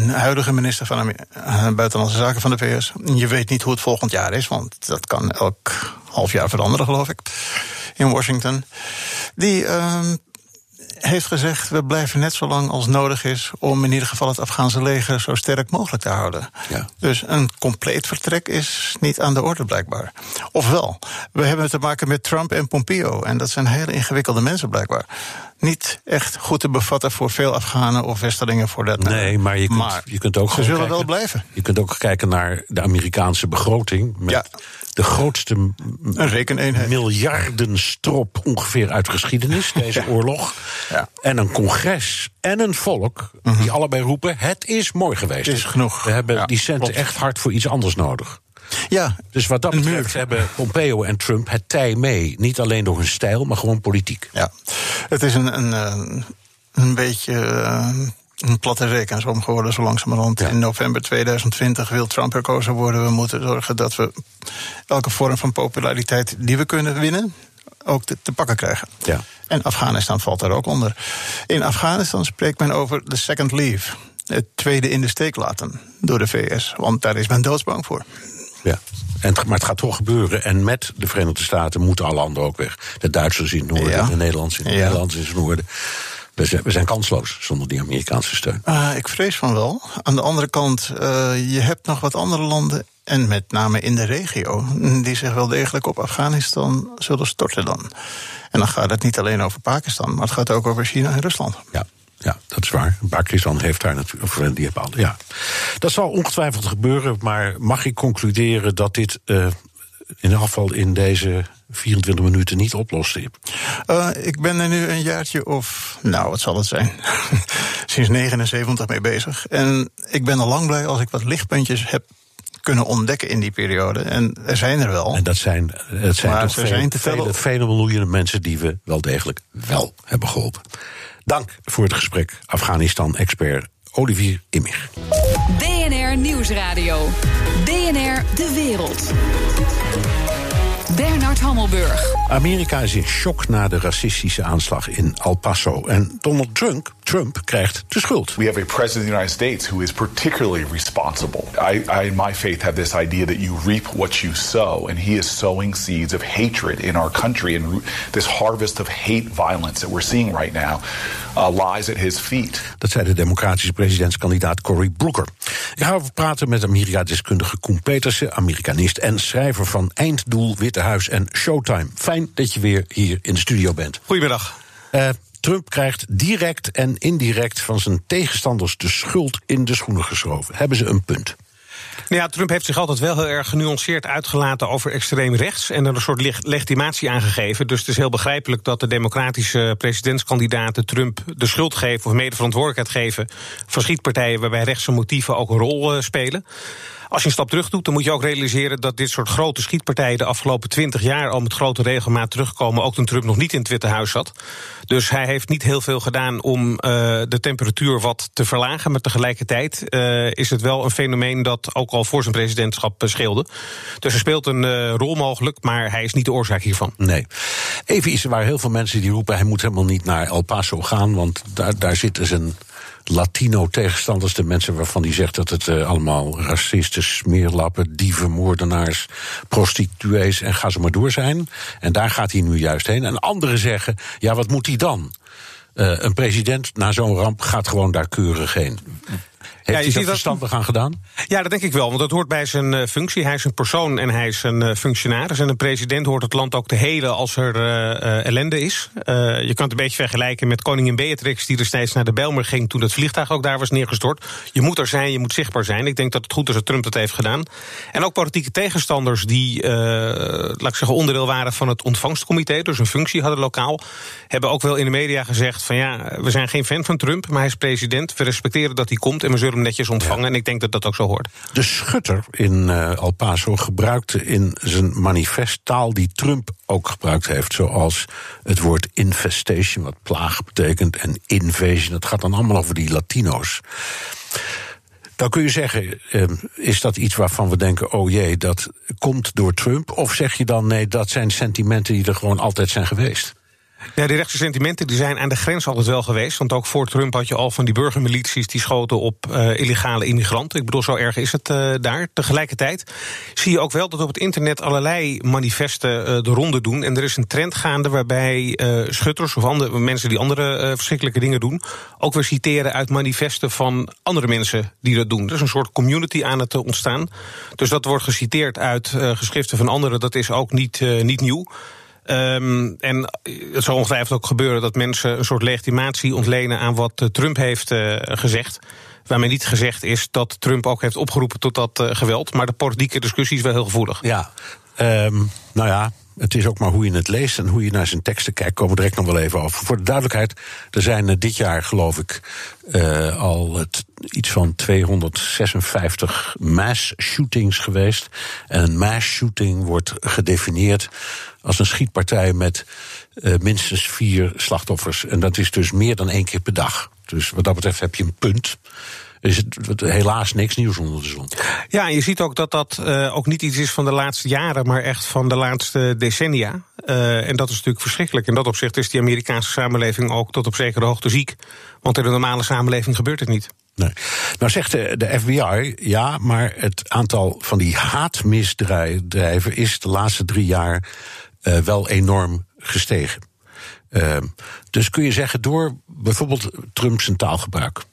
[SPEAKER 4] huidige minister van eh, Buitenlandse Zaken van de VS. Je weet niet hoe het volgend jaar is, want dat kan elk half jaar veranderen, geloof ik. In Washington. Die ehm, heeft gezegd: we blijven net zo lang als nodig is om in ieder geval het Afghaanse leger zo sterk mogelijk te houden.
[SPEAKER 2] Ja.
[SPEAKER 4] Dus een compleet vertrek is niet aan de orde, blijkbaar. Ofwel, we hebben te maken met Trump en Pompeo. En dat zijn hele ingewikkelde mensen, blijkbaar. Niet echt goed te bevatten voor veel Afghanen of Westerlingen voor dat.
[SPEAKER 2] Nee, maar je kunt, je kunt ook
[SPEAKER 4] ze zullen
[SPEAKER 2] kijken,
[SPEAKER 4] wel blijven.
[SPEAKER 2] Je kunt ook kijken naar de Amerikaanse begroting. Met
[SPEAKER 4] Ja.
[SPEAKER 2] De grootste m-
[SPEAKER 4] Een rekeneenheid.
[SPEAKER 2] miljardenstrop ongeveer uit geschiedenis, deze oorlog.
[SPEAKER 4] Ja.
[SPEAKER 2] En een congres en een volk die allebei roepen: het is mooi geweest.
[SPEAKER 4] Het is genoeg.
[SPEAKER 2] We hebben
[SPEAKER 4] Ja,
[SPEAKER 2] die centen
[SPEAKER 4] klopt.
[SPEAKER 2] echt hard voor iets anders nodig.
[SPEAKER 4] Ja,
[SPEAKER 2] Dus wat dat betreft hebben Pompeo en Trump het tij mee. Niet alleen door hun stijl, maar gewoon politiek.
[SPEAKER 4] ja. Het is een, een, eh, een beetje. eh, een platte rekensom geworden, zo langzamerhand.
[SPEAKER 2] Ja.
[SPEAKER 4] In november 2020 wil Trump herkozen worden. We moeten zorgen dat we elke vorm van populariteit die we kunnen winnen, ook te, te pakken krijgen.
[SPEAKER 2] Ja.
[SPEAKER 4] En Afghanistan valt daar ook onder. In Afghanistan spreekt men over de second leave. Het tweede in de steek laten door de VS. Want daar is men doodsbang voor.
[SPEAKER 2] Ja. En, maar het gaat toch gebeuren. En met de Verenigde Staten moeten alle landen ook weg. De Duitsers in het noorden,
[SPEAKER 4] Ja.
[SPEAKER 2] de Nederlanders in het
[SPEAKER 4] Ja.
[SPEAKER 2] Nederlands in het noorden. We zijn, we zijn kansloos zonder die Amerikaanse steun.
[SPEAKER 4] Ah, ik vrees van wel. Aan de andere kant, eh, je hebt nog wat andere landen. En met name in de regio. Die zich wel degelijk op Afghanistan zullen storten dan. En dan gaat het niet alleen over Pakistan. Maar het gaat ook over China en Rusland.
[SPEAKER 2] Ja, ja, dat is waar. Pakistan heeft daar natuurlijk. Of die hebben al. Ja. Dat zal ongetwijfeld gebeuren. Maar mag ik concluderen dat dit eh, in geval in deze 24 minuten niet oplost?
[SPEAKER 4] Eh, ik ben er nu een jaartje of, nou, wat zal het zijn? Sinds 79 mee bezig. En ik ben al lang blij als ik wat lichtpuntjes heb kunnen ontdekken in die periode. En er zijn er wel.
[SPEAKER 2] En dat zijn, het zijn
[SPEAKER 4] Maar
[SPEAKER 2] toch vele,
[SPEAKER 4] zijn te
[SPEAKER 2] vele, vele miljoenen mensen die we wel degelijk wel hebben geholpen. Dank voor het gesprek, Afghanistan-expert Olivier Immig.
[SPEAKER 1] BNR Nieuwsradio. BNR De Wereld. Bernard Hammelburg.
[SPEAKER 2] Amerika is in shock na de racistische aanslag in El Paso. En Donald Trump, Trump krijgt de schuld.
[SPEAKER 6] We have a president of the United States who is particularly responsible. I, I, in my faith, have this idea that you reap what you sow, and he is sowing seeds of hatred in our country, and this harvest of hate violence that we're seeing right now uh, lies at his feet.
[SPEAKER 2] Dat zei de democratische presidentskandidaat Cory Booker. Ik ga over praten met Amerika-deskundige Koen Petersen, Amerikanist en schrijver van Einddoel, Witte Huis en Showtime. Fijn dat je weer hier in de studio bent.
[SPEAKER 7] Goedemiddag.
[SPEAKER 2] Uh, Trump krijgt direct en indirect van zijn tegenstanders de schuld in de schoenen geschoven. Hebben ze een punt?
[SPEAKER 7] Nou ja, Trump heeft zich altijd wel heel erg genuanceerd uitgelaten over extreem rechts en er een soort legitimatie aangegeven. Dus het is heel begrijpelijk dat de democratische presidentskandidaten Trump de schuld geven of mede verantwoordelijkheid geven voor schietpartijen waarbij rechtse motieven ook een rol spelen. Als je een stap terug doet, dan moet je ook realiseren dat dit soort grote schietpartijen de afgelopen twintig jaar al met grote regelmaat terugkomen. Ook toen Trump nog niet in het Witte Huis zat. Dus hij heeft niet heel veel gedaan om uh, de temperatuur wat te verlagen. Maar tegelijkertijd uh, is het wel een fenomeen dat ook al voor zijn presidentschap scheelde. Dus hij speelt een uh, rol mogelijk, maar hij is niet de oorzaak hiervan.
[SPEAKER 2] Nee. Even iets waar heel veel mensen die roepen: hij moet helemaal niet naar El Paso gaan, want daar, daar zitten zijn Latino-tegenstanders, de mensen waarvan hij zegt dat het uh, allemaal racisten, smeerlappen, dieven, moordenaars, prostituees en ga zo maar door zijn. En daar gaat hij nu juist heen. En anderen zeggen, ja, wat moet hij dan? Uh, een president na zo'n ramp gaat gewoon daar keurig heen. Heeft ja, je hij dat verstandig aan gedaan?
[SPEAKER 7] Ja, dat denk ik wel, want dat hoort bij zijn uh, functie. Hij is een persoon en hij is een uh, functionaris. En een president hoort het land ook te helen als er uh, ellende is. je kan het een beetje vergelijken met koningin Beatrix... die destijds naar de Belmer ging toen het vliegtuig ook daar was neergestort. Je moet er zijn, je moet zichtbaar zijn. Ik denk dat het goed is dat Trump dat heeft gedaan. En ook politieke tegenstanders die, laat ik zeggen, onderdeel waren van het ontvangstcomité... dus een functie hadden lokaal, hebben ook wel in de media gezegd... van ja, we zijn geen fan van Trump, maar hij is president. We respecteren dat hij komt en hem netjes ontvangen. Ja. En ik denk dat dat ook zo hoort.
[SPEAKER 2] De schutter in uh, El Paso gebruikte in zijn manifest taal die Trump ook gebruikt heeft. Zoals het woord infestation, wat plaag betekent, en invasion. Dat gaat dan allemaal over die Latino's. Dan kun je zeggen, is dat iets waarvan we denken, oh jee, dat komt door Trump? Of zeg je dan, nee, dat zijn sentimenten die er gewoon altijd zijn geweest?
[SPEAKER 7] Ja, die rechtse sentimenten die zijn aan de grens altijd wel geweest. Want ook voor Trump had je al van die burgermilities die schoten op uh, illegale immigranten. Ik bedoel, zo erg is het uh, daar. Tegelijkertijd zie je ook wel dat op het internet allerlei manifesten uh, de ronde doen. En er is een trend gaande waarbij schutters of andere mensen die andere verschrikkelijke dingen doen, ook weer citeren uit manifesten van andere mensen die dat doen. Er is een soort community aan het ontstaan. Dus dat wordt geciteerd uit geschriften van anderen. Dat is ook niet, niet nieuw. Um, en het zal ongetwijfeld ook gebeuren dat mensen een soort legitimatie ontlenen aan wat eh, Trump heeft uh, gezegd. Waarmee niet gezegd is dat Trump ook heeft opgeroepen tot dat uh, geweld. Maar de politieke discussie is wel heel gevoelig.
[SPEAKER 2] Ja, um, nou ja, het is ook maar hoe je het leest en hoe je naar zijn teksten kijkt. Komen we direct nog wel even over. Voor de duidelijkheid, er zijn dit jaar, geloof ik, al het, iets van 256 mass shootings geweest. En een mass shooting wordt gedefinieerd als een schietpartij met uh, minstens vier slachtoffers. En dat is dus meer dan één keer per dag. Dus wat dat betreft heb je een punt is het helaas niks nieuws onder de zon.
[SPEAKER 7] Ja, en je ziet ook dat dat uh, ook niet iets is van de laatste jaren, maar echt van de laatste decennia. Uh, en dat is natuurlijk verschrikkelijk. In dat opzicht is die Amerikaanse samenleving ook tot op zekere hoogte ziek. Want in de normale samenleving gebeurt het niet.
[SPEAKER 2] Nee. Nou zegt de, de FBI, ja, maar het aantal van die haatmisdrijven is de laatste drie jaar uh, wel enorm gestegen. Uh, dus kun je zeggen, door bijvoorbeeld Trump zijn taalgebruik,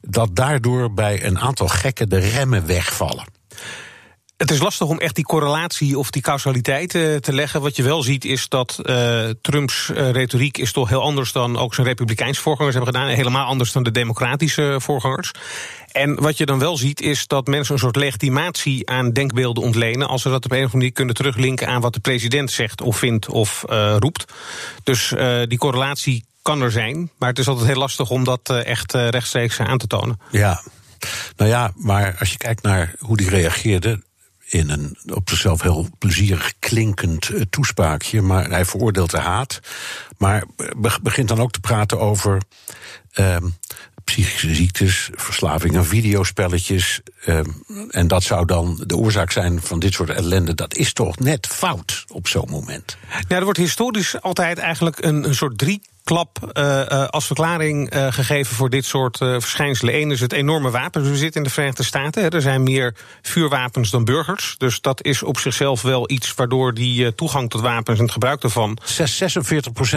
[SPEAKER 2] dat daardoor bij een aantal gekken de remmen wegvallen.
[SPEAKER 7] Het is lastig om echt die correlatie of die causaliteit uh, te leggen. Wat je wel ziet is dat uh, Trumps uh, retoriek is toch heel anders dan ook zijn republikeins voorgangers hebben gedaan. Helemaal anders dan de democratische voorgangers. En wat je dan wel ziet is dat mensen een soort legitimatie aan denkbeelden ontlenen. als ze dat op een of andere manier kunnen teruglinken aan wat de president zegt of vindt of roept. Dus die correlatie kan er zijn, maar het is altijd heel lastig om dat echt rechtstreeks aan te tonen.
[SPEAKER 2] Ja, nou ja, maar als je kijkt naar hoe die reageerde in een op zichzelf heel plezierig klinkend uh, toespraakje. Maar hij veroordeelt de haat. Maar begint dan ook te praten over uh, psychische ziektes, verslaving aan videospelletjes. Ehm, en dat zou dan de oorzaak zijn van dit soort ellende. Dat is toch net fout op zo'n moment?
[SPEAKER 7] Ja, er wordt historisch altijd eigenlijk een, een soort drie klap uh, als verklaring uh, gegeven voor dit soort verschijnselen. Eén is het enorme wapenbezit in de Verenigde Staten. Er zijn meer vuurwapens dan burgers. Dus dat is op zichzelf wel iets waardoor die toegang tot wapens en het gebruik daarvan.
[SPEAKER 2] 46%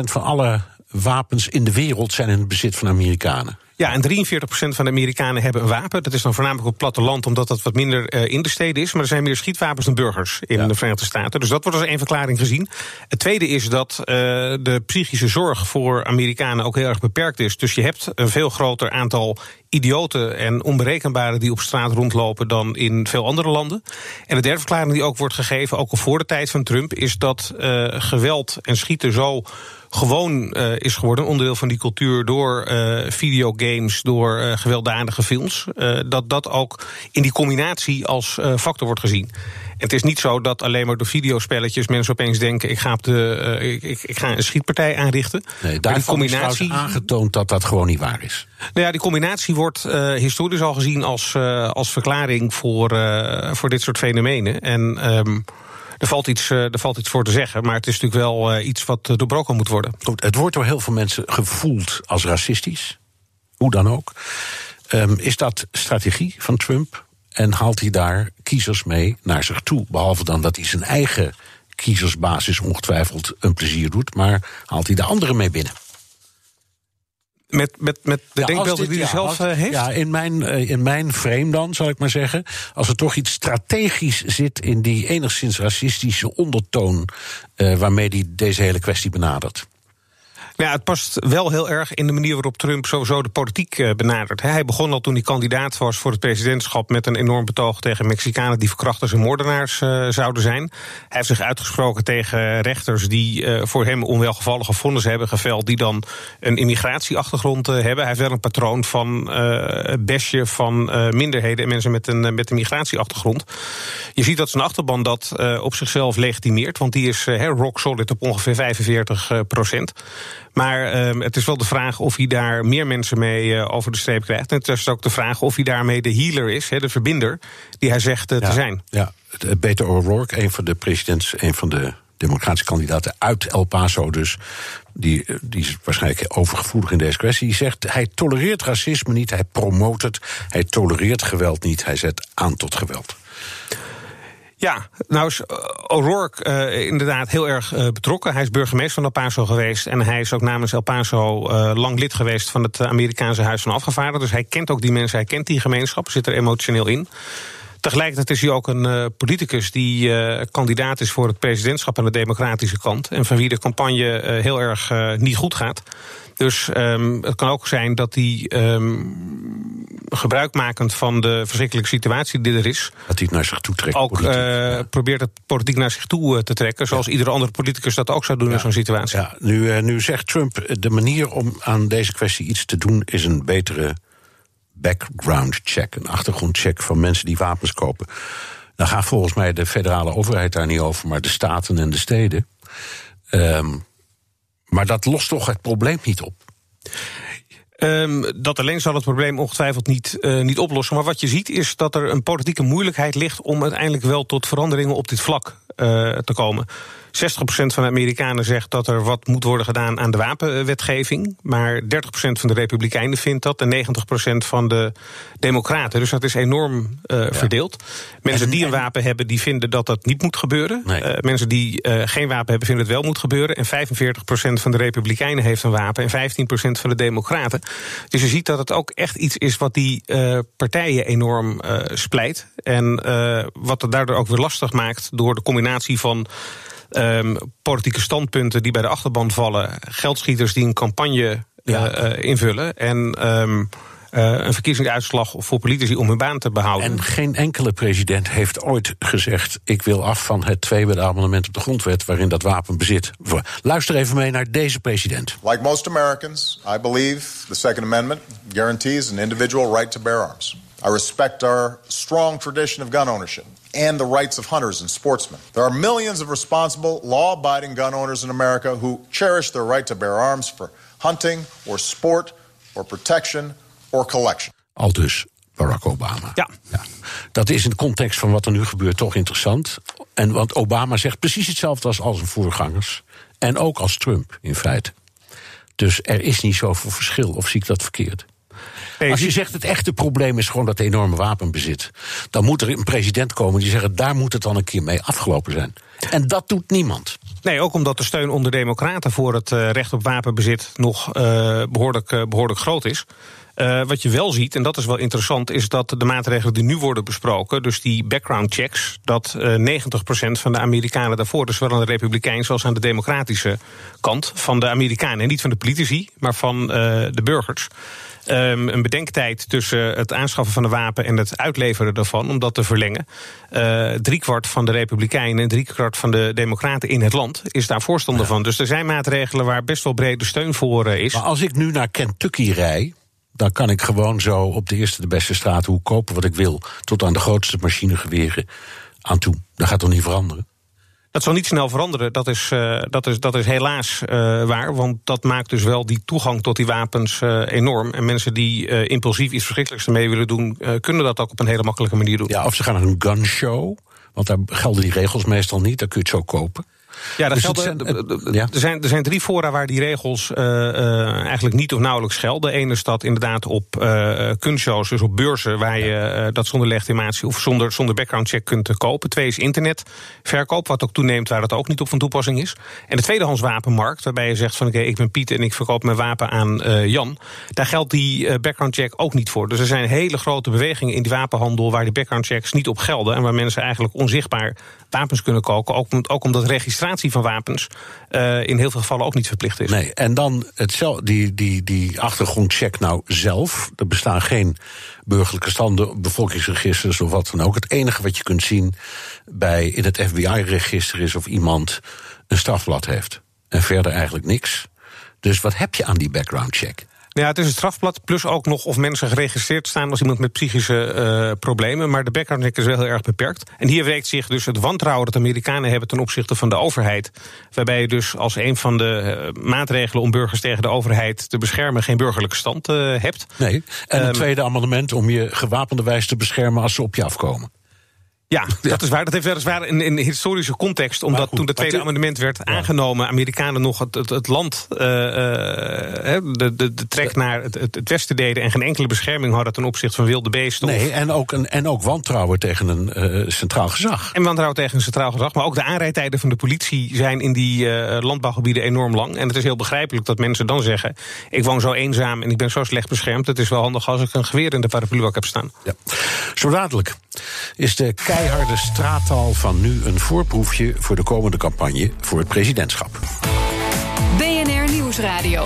[SPEAKER 2] van alle wapens in de wereld zijn in het bezit van Amerikanen.
[SPEAKER 7] Ja, en 43% van de Amerikanen hebben een wapen. Dat is dan voornamelijk op het platteland, omdat dat wat minder uh, in de steden is. Maar er zijn meer schietwapens dan burgers in de Verenigde Staten. Dus dat wordt als één verklaring gezien. Het tweede is dat uh, de psychische zorg voor Amerikanen ook heel erg beperkt is. Dus je hebt een veel groter aantal idioten en onberekenbaren die op straat rondlopen dan in veel andere landen. En de derde verklaring die ook wordt gegeven, ook al voor de tijd van Trump, is dat uh, geweld en schieten zo gewoon uh, is geworden, onderdeel van die cultuur door uh, videogames, door uh, gewelddadige films. dat dat ook in die combinatie als factor wordt gezien. En het is niet zo dat alleen maar door videospelletjes mensen opeens denken: ik ga, op de, ik, ik, ik, ga een schietpartij aanrichten.
[SPEAKER 2] Nee, daar die combinatie is aangetoond dat dat gewoon niet waar is.
[SPEAKER 7] Nou ja, die combinatie wordt historisch al gezien als, als verklaring voor, voor dit soort fenomenen. En. Um, er valt, iets, eh, er valt iets voor te zeggen, maar het is natuurlijk wel eh, iets wat eh, doorbroken moet worden.
[SPEAKER 2] Goed, het wordt door heel veel mensen gevoeld als racistisch. Hoe dan ook. Um, is dat strategie van Trump? En haalt hij daar kiezers mee naar zich toe? Behalve dan dat hij zijn eigen kiezersbasis ongetwijfeld een plezier doet, maar haalt hij de anderen mee binnen?
[SPEAKER 7] Met, met, met de ja, denkbeelden die hij zelf
[SPEAKER 2] als,
[SPEAKER 7] heeft?
[SPEAKER 2] Ja, in mijn, in mijn frame dan, zal ik maar zeggen. Als er toch iets strategisch zit in die enigszins racistische ondertoon... Uh, waarmee hij deze hele kwestie benadert.
[SPEAKER 7] Ja, het past wel heel erg in de manier waarop Trump sowieso de politiek uh, benadert. Hij begon al toen hij kandidaat was voor het presidentschap met een enorm betoog tegen Mexicanen die verkrachters en moordenaars uh, zouden zijn. Hij heeft zich uitgesproken tegen rechters die uh, voor hem onwelgevallige vonnissen hebben geveld, die dan een immigratieachtergrond hebben. Hij heeft wel een patroon van besje van minderheden en mensen met een, met een migratieachtergrond. Je ziet dat zijn achterban dat op zichzelf legitimeert, want die is rock solid op ongeveer 45 procent. Maar uh, het is wel de vraag of hij daar meer mensen mee uh, over de streep krijgt. En het is ook de vraag of hij daarmee de healer is, he, de verbinder, die hij zegt uh,
[SPEAKER 2] ja,
[SPEAKER 7] te zijn.
[SPEAKER 2] Ja, Peter O'Rourke, een van de presidents, een van de democratische kandidaten uit El Paso dus. Die, die is waarschijnlijk overgevoelig in deze kwestie. Die zegt: hij tolereert racisme niet, hij promoot het. Hij tolereert geweld niet, hij zet aan tot geweld.
[SPEAKER 7] Ja, nou is O'Rourke uh, inderdaad heel erg uh, betrokken. Hij is burgemeester van El Paso geweest. En hij is ook namens El Paso lang lid geweest van het Amerikaanse Huis van Afgevaardigden. Dus hij kent ook die mensen, hij kent die gemeenschap, zit er emotioneel in. Tegelijkertijd is hij ook een politicus die kandidaat is voor het presidentschap aan de democratische kant. En van wie de campagne heel erg niet goed gaat. Dus um, het kan ook zijn dat hij um, gebruikmakend van de verschrikkelijke situatie die er is.
[SPEAKER 2] Dat hij het naar zich toe trekt.
[SPEAKER 7] Ook uh, ja. probeert het politiek naar zich toe te trekken. Zoals ja. iedere andere politicus dat ook zou doen ja. in zo'n situatie.
[SPEAKER 2] Ja, nu, uh, nu zegt Trump: de manier om aan deze kwestie iets te doen is een betere background check. Een achtergrondcheck van mensen die wapens kopen. Dan gaat volgens mij de federale overheid daar niet over, maar de staten en de steden. Um, maar dat lost toch het probleem niet op?
[SPEAKER 7] Um, dat alleen zal het probleem ongetwijfeld niet, uh, niet oplossen. Maar wat je ziet is dat er een politieke moeilijkheid ligt om uiteindelijk wel tot veranderingen op dit vlak uh, te komen. 60% van de Amerikanen zegt dat er wat moet worden gedaan aan de wapenwetgeving. Maar 30% van de Republikeinen vindt dat en 90% van de Democraten. Dus dat is enorm uh, ja. verdeeld. Mensen en, die een wapen hebben, die vinden dat dat niet moet gebeuren.
[SPEAKER 2] Nee.
[SPEAKER 7] Uh, mensen die uh, geen wapen hebben, vinden het wel moet gebeuren. En 45% van de Republikeinen heeft een wapen en 15% van de Democraten. Dus je ziet dat het ook echt iets is wat die partijen enorm splijt. En wat het daardoor ook weer lastig maakt door de combinatie van um, politieke standpunten die bij de achterban vallen, geldschieters die een campagne ja. uh, invullen en um, uh, een verkiezingsuitslag voor politici om hun baan te behouden.
[SPEAKER 2] En geen enkele president heeft ooit gezegd: ik wil af van het tweede amendement op de grondwet waarin dat wapen bezit. Luister even mee naar deze president.
[SPEAKER 8] Like most Americans, I believe the Second Amendment guarantees an individual right to bear arms. I respect our strong tradition of gun ownership and the rights of hunters and sportsmen. There are millions of responsible, law abiding gun owners in America who cherish their right to bear arms for hunting or sport or protection for collection.
[SPEAKER 2] Al dus Barack Obama.
[SPEAKER 7] Ja.
[SPEAKER 2] Dat is in de context van wat er nu gebeurt toch interessant. En want Obama zegt precies hetzelfde als al zijn voorgangers. En ook als Trump, in feite. Dus er is niet zoveel verschil, of zie ik dat verkeerd?
[SPEAKER 7] Nee,
[SPEAKER 2] Als je zegt het echte probleem is gewoon dat enorme wapenbezit, dan moet er een president komen die zegt daar moet het dan een keer mee afgelopen zijn. En dat doet niemand.
[SPEAKER 7] Nee, ook omdat de steun onder democraten voor het eh, recht op wapenbezit nog eh, behoorlijk, eh, behoorlijk groot is. Wat je wel ziet, en dat is wel interessant, is dat de maatregelen die nu worden besproken, dus die background checks, dat eh 90% van de Amerikanen daarvoor, dus zowel aan de Republikeinse als aan de democratische kant van de Amerikanen, en niet van de politici, maar van de burgers. Ehm, een bedenktijd tussen het aanschaffen van een wapen en het uitleveren daarvan, om dat te verlengen. Eh driekwart van de Republikeinen en driekwart van de Democraten in het land is daar voorstander van. Dus er zijn maatregelen waar best wel brede steun voor eh, is.
[SPEAKER 2] Maar als ik nu naar Kentucky rij, dan kan ik gewoon zo op de eerste de beste straathoek kopen wat ik wil, tot aan de grootste machinegeweren aan toe. Dat gaat toch niet veranderen?
[SPEAKER 7] Dat zal niet snel veranderen, dat is, eh, dat is, dat is helaas eh, waar. Want dat maakt dus wel die toegang tot die wapens eh, enorm. En mensen die impulsief iets verschrikkelijks ermee willen doen, kunnen dat ook op een hele makkelijke manier doen.
[SPEAKER 2] Ja, of ze gaan naar een gunshow, want daar gelden die regels meestal niet, daar kun je het zo kopen.
[SPEAKER 7] Ja, er,
[SPEAKER 2] Dus het
[SPEAKER 7] d-
[SPEAKER 2] ja.
[SPEAKER 7] er, zijn, er zijn drie fora waar die regels eh, eh, eigenlijk niet of nauwelijks gelden. Eén is dat inderdaad op eh kunstshows, dus op beurzen, waar je eh, dat zonder legitimatie of zonder, zonder background check kunt eh, kopen. Twee is internetverkoop, wat ook toeneemt waar dat ook niet op van toepassing is. En de tweedehands wapenmarkt, waarbij je zegt van oké, ik ben Piet en ik verkoop mijn wapen aan eh, Jan. Daar geldt die eh, background check ook niet voor. Dus er zijn hele grote bewegingen in die wapenhandel waar die background checks niet op gelden. En waar mensen eigenlijk onzichtbaar wapens kunnen kopen. Ook, ook omdat registratie van wapens eh, in heel veel gevallen ook niet verplicht is.
[SPEAKER 2] Nee, en dan hetzelfde, die, die, die achtergrondcheck nou zelf. Er bestaan geen burgerlijke standen, bevolkingsregisters of wat dan ook. Het enige wat je kunt zien bij, in het FBI-register is of iemand een strafblad heeft. En verder eigenlijk niks. Dus wat heb je aan die background check?
[SPEAKER 7] Ja, het is een strafblad, plus ook nog of mensen geregistreerd staan als iemand met psychische eh, problemen. Maar de background check is wel heel erg beperkt. En hier werkt zich dus het wantrouwen dat Amerikanen hebben ten opzichte van de overheid. Waarbij je dus als een van de eh, maatregelen om burgers tegen de overheid te beschermen geen burgerlijke stand eh, hebt.
[SPEAKER 2] Nee. En een
[SPEAKER 7] Ehm,
[SPEAKER 2] tweede amendement om je gewapende wijze te beschermen als ze op je afkomen.
[SPEAKER 7] Ja, dat is waar. Dat heeft weliswaar een, een historische context. Omdat
[SPEAKER 2] goed,
[SPEAKER 7] toen het tweede amendement werd aangenomen, Amerikanen nog het, het, het land, eh, eh, de, de, de trek naar het, het, westen deden en geen enkele bescherming hadden ten opzichte van wilde beesten.
[SPEAKER 2] Nee, en ook, een, en ook wantrouwen tegen een eh, centraal gezag.
[SPEAKER 7] En wantrouwen tegen een centraal gezag. Maar ook de aanrijdtijden van de politie zijn in die landbouwgebieden enorm lang. En het is heel begrijpelijk dat mensen dan zeggen: Ik woon zo eenzaam en ik ben zo slecht beschermd. Het is wel handig als ik een geweer in de parapluwak heb staan.
[SPEAKER 2] Ja. Zo dadelijk is de keiharde straattaal van nu een voorproefje voor de komende campagne voor het presidentschap.
[SPEAKER 1] BNR Nieuwsradio.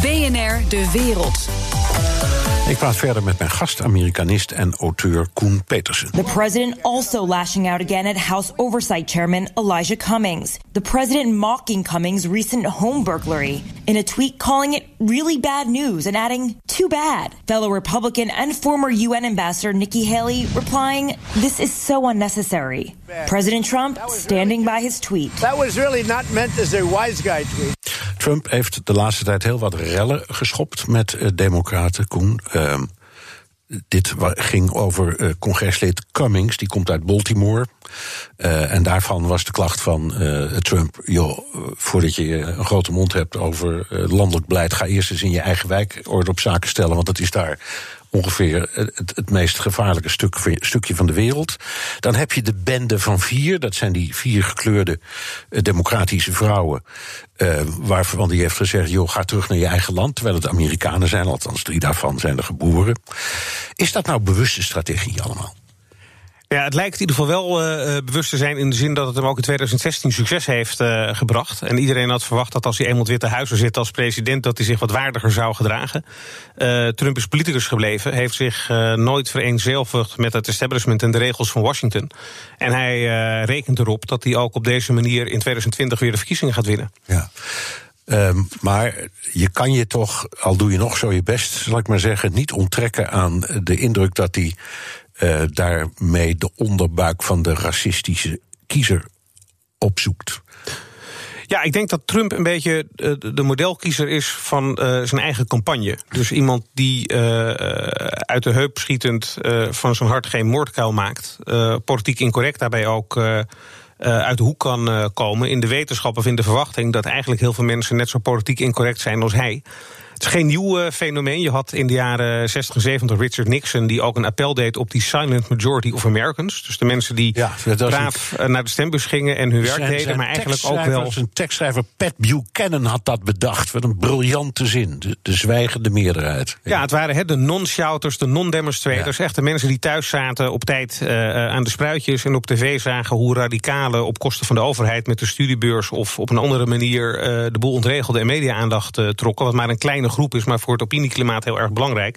[SPEAKER 1] BNR De Wereld.
[SPEAKER 2] Ik praat verder met mijn gast, Amerikanist en auteur Koen Petersen.
[SPEAKER 9] The president also lashing out again at House Oversight Chairman Elijah Cummings. The president mocking Cummings' recent home burglary in a tweet calling it really bad news and adding, too bad. Fellow Republican and former UN ambassador Nikki Haley replying, this is so unnecessary. President Trump standing by his tweet.
[SPEAKER 10] That was really not meant as a wise guy tweet.
[SPEAKER 2] Trump heeft de laatste tijd heel wat rellen geschopt met uh, democraten, Koen. Uh, dit ging over uh, congreslid Cummings, die komt uit Baltimore. Uh, en daarvan was de klacht van Trump: joh, voordat je een grote mond hebt over landelijk beleid, ga eerst eens in je eigen wijk orde op zaken stellen, want het is daar ongeveer het, het meest gevaarlijke stuk, stukje van de wereld. Dan heb je de bende van vier, dat zijn die vier gekleurde uh, democratische vrouwen. Uh, waarvan die heeft gezegd: joh, ga terug naar je eigen land. Terwijl het Amerikanen zijn, althans drie daarvan zijn er geboren. Is dat nou bewuste strategie allemaal?
[SPEAKER 7] Ja, het lijkt in ieder geval wel uh, bewust te zijn in de zin dat het hem ook in 2016 succes heeft uh, gebracht. En iedereen had verwacht dat als hij eenmaal het Witte Huis zitten als president, dat hij zich wat waardiger zou gedragen. Trump is politicus gebleven, heeft zich nooit vereenzelvigd met het establishment en de regels van Washington. En hij rekent erop dat hij ook op deze manier in 2020 weer de verkiezingen gaat winnen.
[SPEAKER 2] Ja. Um, maar je kan je toch, al doe je nog zo je best, zal ik maar zeggen, niet onttrekken aan de indruk dat hij uh, daarmee de onderbuik van de racistische kiezer opzoekt.
[SPEAKER 7] Ja, ik denk dat Trump een beetje uh, de modelkiezer is van uh, zijn eigen campagne. Dus iemand die uit de heup schietend van zijn hart geen moordkuil maakt. politiek incorrect daarbij ook. uit de hoek kan komen in de wetenschap of in de verwachting dat eigenlijk heel veel mensen net zo politiek incorrect zijn als hij. Het is geen nieuw uh, fenomeen. Je had in de jaren 60 en 70 Richard Nixon... die ook een appel deed op die silent majority of Americans. Dus de mensen die ja, braaf een... Eh, naar de stembus gingen en hun werk deden... maar eigenlijk ook wel...
[SPEAKER 2] Een tekstschrijver Pat Buchanan had dat bedacht. Wat een briljante zin. De, de zwijgende meerderheid.
[SPEAKER 7] Ja, het waren he, de non-shouters, de non-demonstrators. Ja. Echt de mensen die thuis zaten op tijd uh, aan de spruitjes... en op tv zagen hoe radicalen op kosten van de overheid... met de studiebeurs of op een andere manier... Uh, de boel ontregelde en media-aandacht trokken. Wat maar een kleine groep is, maar voor het opinieklimaat heel erg belangrijk.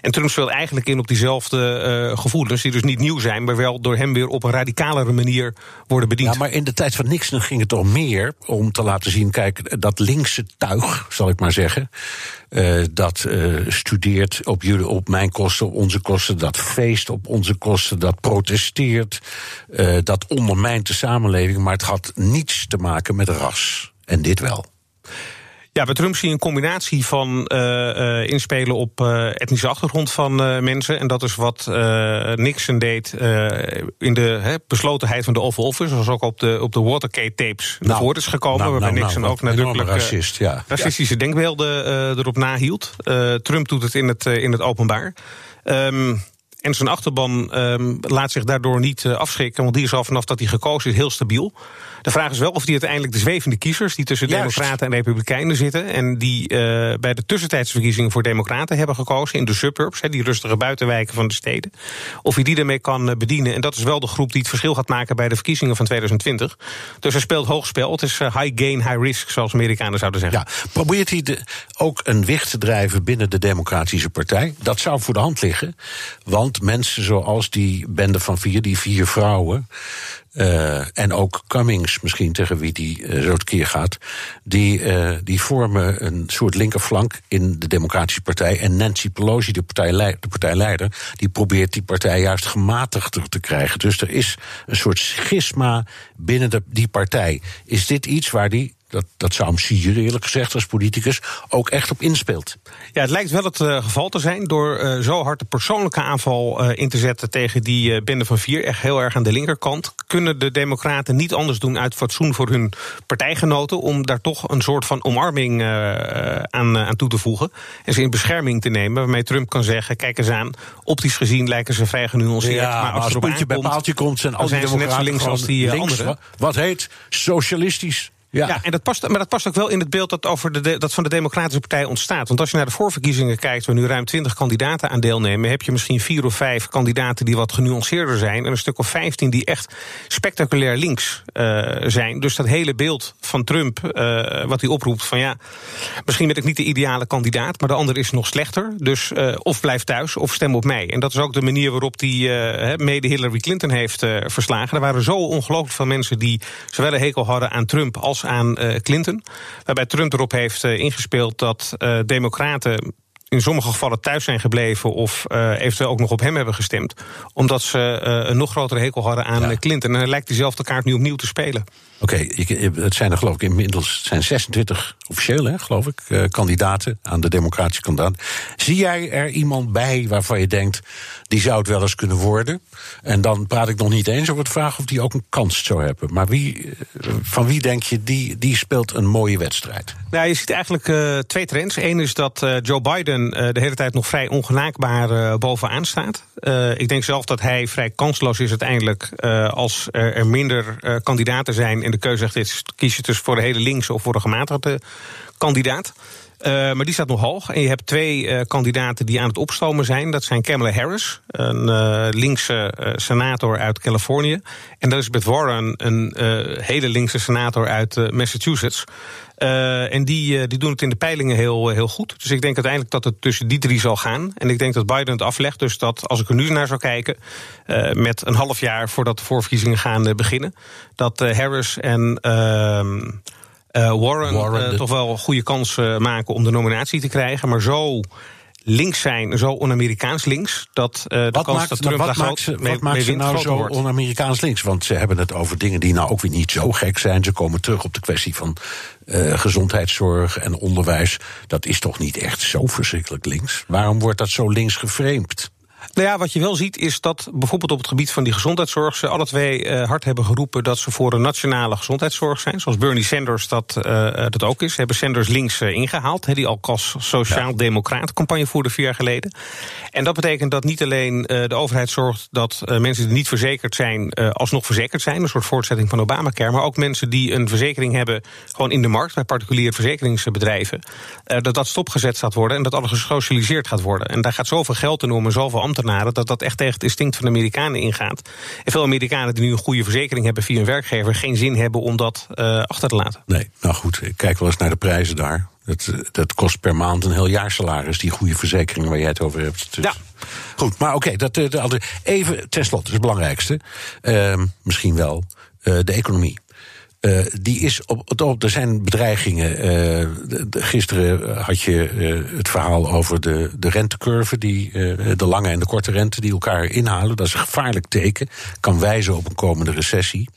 [SPEAKER 7] En Trump speelt eigenlijk in op diezelfde uh, gevoelens, die dus niet nieuw zijn, maar wel door hem weer op een radicalere manier worden bediend.
[SPEAKER 2] Ja, maar in de tijd van Nixon ging het toch meer om te laten zien, kijk, dat linkse tuig, zal ik maar zeggen. Uh, dat uh, studeert op, jullie, op mijn kosten, op onze kosten, dat feest op onze kosten, dat protesteert, dat ondermijnt de samenleving, maar het had niets te maken met ras. En dit wel.
[SPEAKER 7] Ja, bij Trump zie je een combinatie van uh, inspelen op uh, etnische achtergrond van mensen. En dat is wat Nixon deed in de beslotenheid van de Oval Office. Zoals ook op de, op de Watergate-tapes nou, naar voren is gekomen. Nou, waarbij nou, Nixon nou, ook nadrukkelijk
[SPEAKER 2] racist, ja.
[SPEAKER 7] racistische ja. denkbeelden erop nahield. Trump doet het in het, in het openbaar. Um, en zijn achterban um, laat zich daardoor niet afschrikken, want die is al vanaf dat hij gekozen is heel stabiel. De vraag is wel of die uiteindelijk de zwevende kiezers, die tussen Juist. Democraten en Republikeinen zitten, en die uh, bij de tussentijdse verkiezingen voor Democraten hebben gekozen in de suburbs, he, die rustige buitenwijken van de steden, of hij die ermee kan uh, bedienen. En dat is wel de groep die het verschil gaat maken bij de verkiezingen van 2020. Dus hij speelt hoog spel. Het is high gain, high risk, zoals Amerikanen zouden zeggen.
[SPEAKER 2] Ja, probeert hij de, ook een wicht te drijven binnen de Democratische Partij? Dat zou voor de hand liggen, want mensen zoals die bende van vier, die vier vrouwen. Uh, en ook Cummings, misschien tegen wie die uh, zo keer gaat. Die, uh, die vormen een soort linkerflank in de Democratische Partij. En Nancy Pelosi, de, partijlei de partijleider, die probeert die partij juist gematigder te krijgen. Dus er is een soort schisma binnen de, die partij. Is dit iets waar die dat, dat zou hem sieren, eerlijk gezegd, als politicus, ook echt op inspeelt.
[SPEAKER 7] Ja, het lijkt wel het uh, geval te zijn. Door uh, zo hard de persoonlijke aanval uh, in te zetten tegen die bende van vier, echt heel erg aan de linkerkant, kunnen de Democraten niet anders doen uit fatsoen voor hun partijgenoten. om daar toch een soort van omarming aan, aan toe te voegen. En ze in bescherming te nemen, waarmee Trump kan zeggen: kijk eens aan, optisch gezien lijken ze vrij genuanceerd.
[SPEAKER 2] Ja, maar als, als het puntje bij paaltje komt, zijn al die Democraten net zo links als die links. Wat heet socialistisch
[SPEAKER 7] ja. en dat past, maar dat past ook wel in het beeld dat, over de, dat van de Democratische Partij ontstaat. Want als je naar de voorverkiezingen kijkt, waar nu ruim twintig kandidaten aan deelnemen, heb je misschien vier of vijf kandidaten die wat genuanceerder zijn. En een stuk of vijftien die echt spectaculair links uh, zijn. Dus dat hele beeld van Trump, uh, wat hij oproept van ja, misschien ben ik niet de ideale kandidaat, maar de ander is nog slechter. Dus uh, of blijf thuis of stem op mij. En dat is ook de manier waarop hij mede Hillary Clinton heeft verslagen. Er waren zo ongelooflijk veel mensen die zowel een hekel hadden aan Trump als aan uh, Clinton. Waarbij Trump erop heeft uh, ingespeeld dat uh, Democraten in sommige gevallen thuis zijn gebleven of uh, eventueel ook nog op hem hebben gestemd. Omdat ze uh, een nog grotere hekel hadden aan ja. Clinton. En hij lijkt diezelfde kaart nu opnieuw te spelen.
[SPEAKER 2] Oké, okay, het zijn er geloof ik inmiddels zijn 26 officieel, hè, geloof ik, uh, kandidaten aan de democratische kandidaat. Zie jij er iemand bij waarvan je denkt, die zou het wel eens kunnen worden? En dan praat ik nog niet eens over het vraag of die ook een kans zou hebben. Maar wie, van wie denk je, die, die speelt een mooie wedstrijd?
[SPEAKER 7] Nou, je ziet eigenlijk twee trends. Eén is dat Joe Biden uh, de hele tijd nog vrij ongenaakbaar bovenaan staat. ik denk zelf dat hij vrij kansloos is uiteindelijk als er minder kandidaten zijn en de keuze is: kies je dus voor de hele linkse of voor de gematigde kandidaat. Uh, maar die staat nog hoog. En je hebt twee uh, kandidaten die aan het opstomen zijn. Dat zijn Kamala Harris, een uh, linkse senator uit Californië. En Elizabeth Warren, een hele linkse senator uit Massachusetts. En die, die doen het in de peilingen heel, heel goed. Dus ik denk uiteindelijk dat het tussen die drie zal gaan. En ik denk dat Biden het aflegt. Dus dat als ik er nu naar zou kijken, met een half jaar voordat de voorverkiezingen gaan beginnen, dat Harris en. Ehm, Warren, Warren toch wel een goede kans maken om de nominatie te krijgen. Maar zo links zijn zo on-Amerikaans links... dat uh, de
[SPEAKER 2] wat
[SPEAKER 7] kans
[SPEAKER 2] maakt,
[SPEAKER 7] dat Trump
[SPEAKER 2] wat
[SPEAKER 7] daar
[SPEAKER 2] maakt,
[SPEAKER 7] groot
[SPEAKER 2] ze,
[SPEAKER 7] mee,
[SPEAKER 2] wat maakt ze nou zo on-Amerikaans links? Want ze hebben het over dingen die nou ook weer niet zo gek zijn. Ze komen terug op de kwestie van uh, gezondheidszorg en onderwijs. Dat is toch niet echt zo verschrikkelijk links? Waarom wordt dat zo links geframed?
[SPEAKER 7] Nou ja, wat je wel ziet is dat bijvoorbeeld op het gebied van die gezondheidszorg... ze alle twee uh, hard hebben geroepen dat ze voor een nationale gezondheidszorg zijn. Zoals Bernie Sanders dat, uh, dat ook is. Hebben Sanders links uh, ingehaald, he, die al als sociaal-democraat campagne voerde vier jaar geleden. En dat betekent dat niet alleen de overheid zorgt dat mensen die niet verzekerd zijn... alsnog verzekerd zijn, een soort voortzetting van Obamacare... maar ook mensen die een verzekering hebben gewoon in de markt... bij particuliere verzekeringsbedrijven, dat dat stopgezet gaat worden... en dat alles gesocialiseerd gaat worden. En daar gaat zoveel geld in om en zoveel ambtenaren... dat dat echt tegen het instinct van de Amerikanen ingaat. En veel Amerikanen die nu een goede verzekering hebben via een werkgever... geen zin hebben om dat uh, achter te laten.
[SPEAKER 2] Nee, nou goed, ik kijk wel eens naar de prijzen daar. Dat, dat kost per maand een heel jaar salaris, die goede verzekering waar jij het over hebt. Dus.
[SPEAKER 7] Ja.
[SPEAKER 2] Goed, maar oké, okay, dat, dat, even tenslotte, dat is het belangrijkste. Uh, misschien wel, uh, de economie. Uh, die is op, op, er zijn bedreigingen. De, gisteren had je het verhaal over de, de rentecurve, die, de lange en de korte rente, die elkaar inhalen. Dat is een gevaarlijk teken. Kan wijzen op een komende recessie.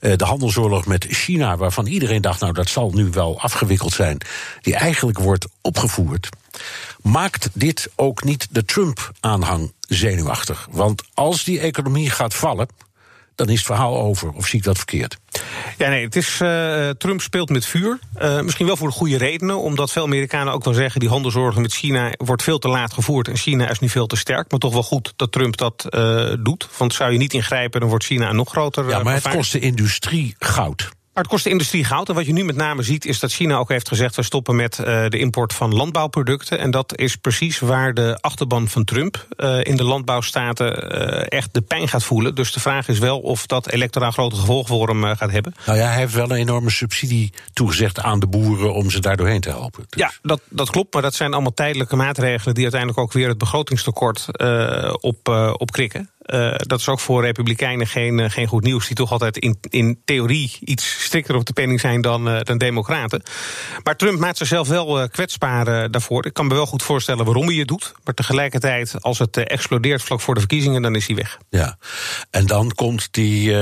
[SPEAKER 2] de handelsoorlog met China, waarvan iedereen dacht, nou dat zal nu wel afgewikkeld zijn, die eigenlijk wordt opgevoerd. Maakt dit ook niet de Trump-aanhang zenuwachtig? Want als die economie gaat vallen, dan is het verhaal over. Of zie ik dat verkeerd?
[SPEAKER 7] Ja, nee, het is, uh, Trump speelt met vuur. Uh, misschien wel voor de goede redenen. Omdat veel Amerikanen ook wel zeggen... die handelzorgen met China wordt veel te laat gevoerd... en China is nu veel te sterk. Maar toch wel goed dat Trump dat uh, doet. Want zou je niet ingrijpen, dan wordt China een nog groter...
[SPEAKER 2] Ja, maar het kost de industrie goud.
[SPEAKER 7] Maar het kost de industrie goud. En wat je nu met name ziet, is dat China ook heeft gezegd: we stoppen met uh, de import van landbouwproducten. En dat is precies waar de achterban van Trump uh, in de landbouwstaten uh, echt de pijn gaat voelen. Dus de vraag is wel of dat electoraal grote gevolgen voor hem gaat hebben.
[SPEAKER 2] Nou ja, hij heeft wel een enorme subsidie toegezegd aan de boeren om ze daar doorheen te helpen.
[SPEAKER 7] Dus. Ja, dat, dat klopt. Maar dat zijn allemaal tijdelijke maatregelen die uiteindelijk ook weer het begrotingstekort op, op krikken. Uh, dat is ook voor Republikeinen geen, uh, geen goed nieuws, die toch altijd in, in theorie iets strikter op de penning zijn dan, uh, dan Democraten. Maar Trump maakt zichzelf wel kwetsbaar daarvoor. Ik kan me wel goed voorstellen waarom hij het doet. Maar tegelijkertijd, als het explodeert vlak voor de verkiezingen, dan is hij weg.
[SPEAKER 2] Ja, en dan komt die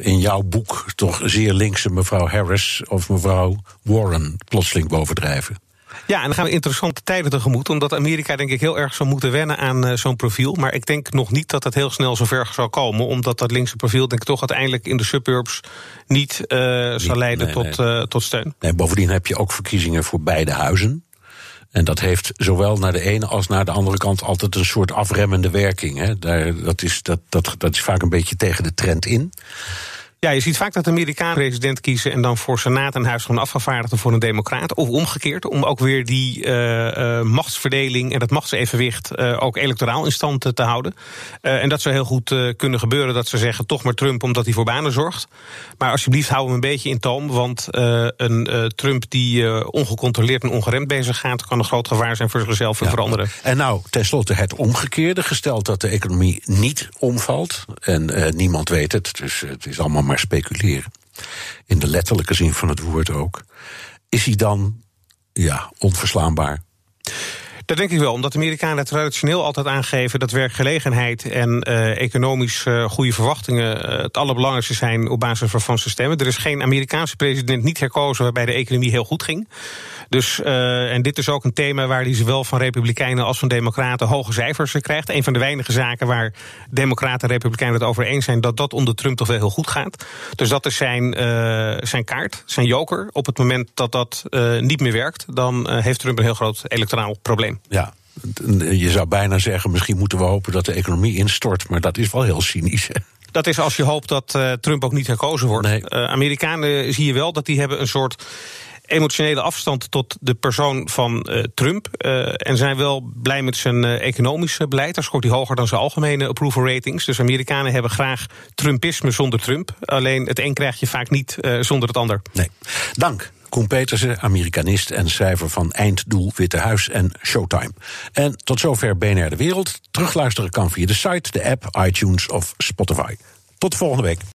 [SPEAKER 2] in jouw boek toch zeer linkse mevrouw Harris of mevrouw Warren plotseling bovendrijven.
[SPEAKER 7] Ja, en dan gaan we interessante tijden tegemoet. Omdat Amerika denk ik heel erg zal moeten wennen aan uh, zo'n profiel. Maar ik denk nog niet dat het heel snel zover zal komen. Omdat dat linkse profiel denk ik toch uiteindelijk in de suburbs niet, uh, zal leiden nee, tot, nee. Uh, tot steun.
[SPEAKER 2] Nee, bovendien heb je ook verkiezingen voor beide huizen. En dat heeft zowel naar de ene als naar de andere kant altijd een soort afremmende werking. Hè. Daar, dat, is, dat, dat, dat is vaak een beetje tegen de trend in.
[SPEAKER 7] Ja, je ziet vaak dat de Amerikanen president kiezen en dan voor Senaat en Huis van Afgevaardigden voor een democraat. Of omgekeerd, om ook weer die uh, uh, machtsverdeling en dat machtsevenwicht uh, ook electoraal in stand te houden. en dat zou heel goed kunnen gebeuren dat ze zeggen toch maar Trump omdat hij voor banen zorgt. Maar alsjeblieft hou hem een beetje in toom, want een Trump die ongecontroleerd en ongeremd bezig gaat, kan een groot gevaar zijn voor zichzelf en
[SPEAKER 2] ja.
[SPEAKER 7] voor anderen.
[SPEAKER 2] En nou, tenslotte het omgekeerde, gesteld dat de economie niet omvalt. En niemand weet het, dus het is allemaal maar speculeren. In de letterlijke zin van het woord ook. Is hij dan, ja, onverslaanbaar?
[SPEAKER 7] Dat denk ik wel, omdat de Amerikanen traditioneel altijd aangeven dat werkgelegenheid en uh, economisch uh, goede verwachtingen uh, het allerbelangrijkste zijn op basis van zijn stemmen. Er is geen Amerikaanse president niet herkozen waarbij de economie heel goed ging. Dus, uh, en dit is ook een thema waar hij zowel van Republikeinen als van Democraten hoge cijfers krijgt. Een van de weinige zaken waar Democraten en Republikeinen het over eens zijn dat dat onder Trump toch wel heel goed gaat. Dus dat is zijn, uh, zijn kaart, zijn joker. Op het moment dat dat uh, niet meer werkt, dan heeft Trump een heel groot electoraal probleem.
[SPEAKER 2] Ja, je zou bijna zeggen, misschien moeten we hopen dat de economie instort, maar dat is wel heel cynisch.
[SPEAKER 7] Dat is als je hoopt dat uh, Trump ook niet herkozen wordt.
[SPEAKER 2] Nee.
[SPEAKER 7] Uh, Amerikanen zie je wel dat die hebben een soort emotionele afstand tot de persoon van uh, Trump. Uh, en zijn wel blij met zijn uh, economische beleid. Daar scoort hij hoger dan zijn algemene approval ratings. Dus Amerikanen hebben graag Trumpisme zonder Trump. Alleen het een krijg je vaak niet zonder het ander.
[SPEAKER 2] Nee. Dank. Koen Petersen, Amerikanist en schrijver van Einddoel, Witte Huis en Showtime. En tot zover BNR De Wereld. Terugluisteren kan via de site, de app, iTunes of Spotify. Tot volgende week.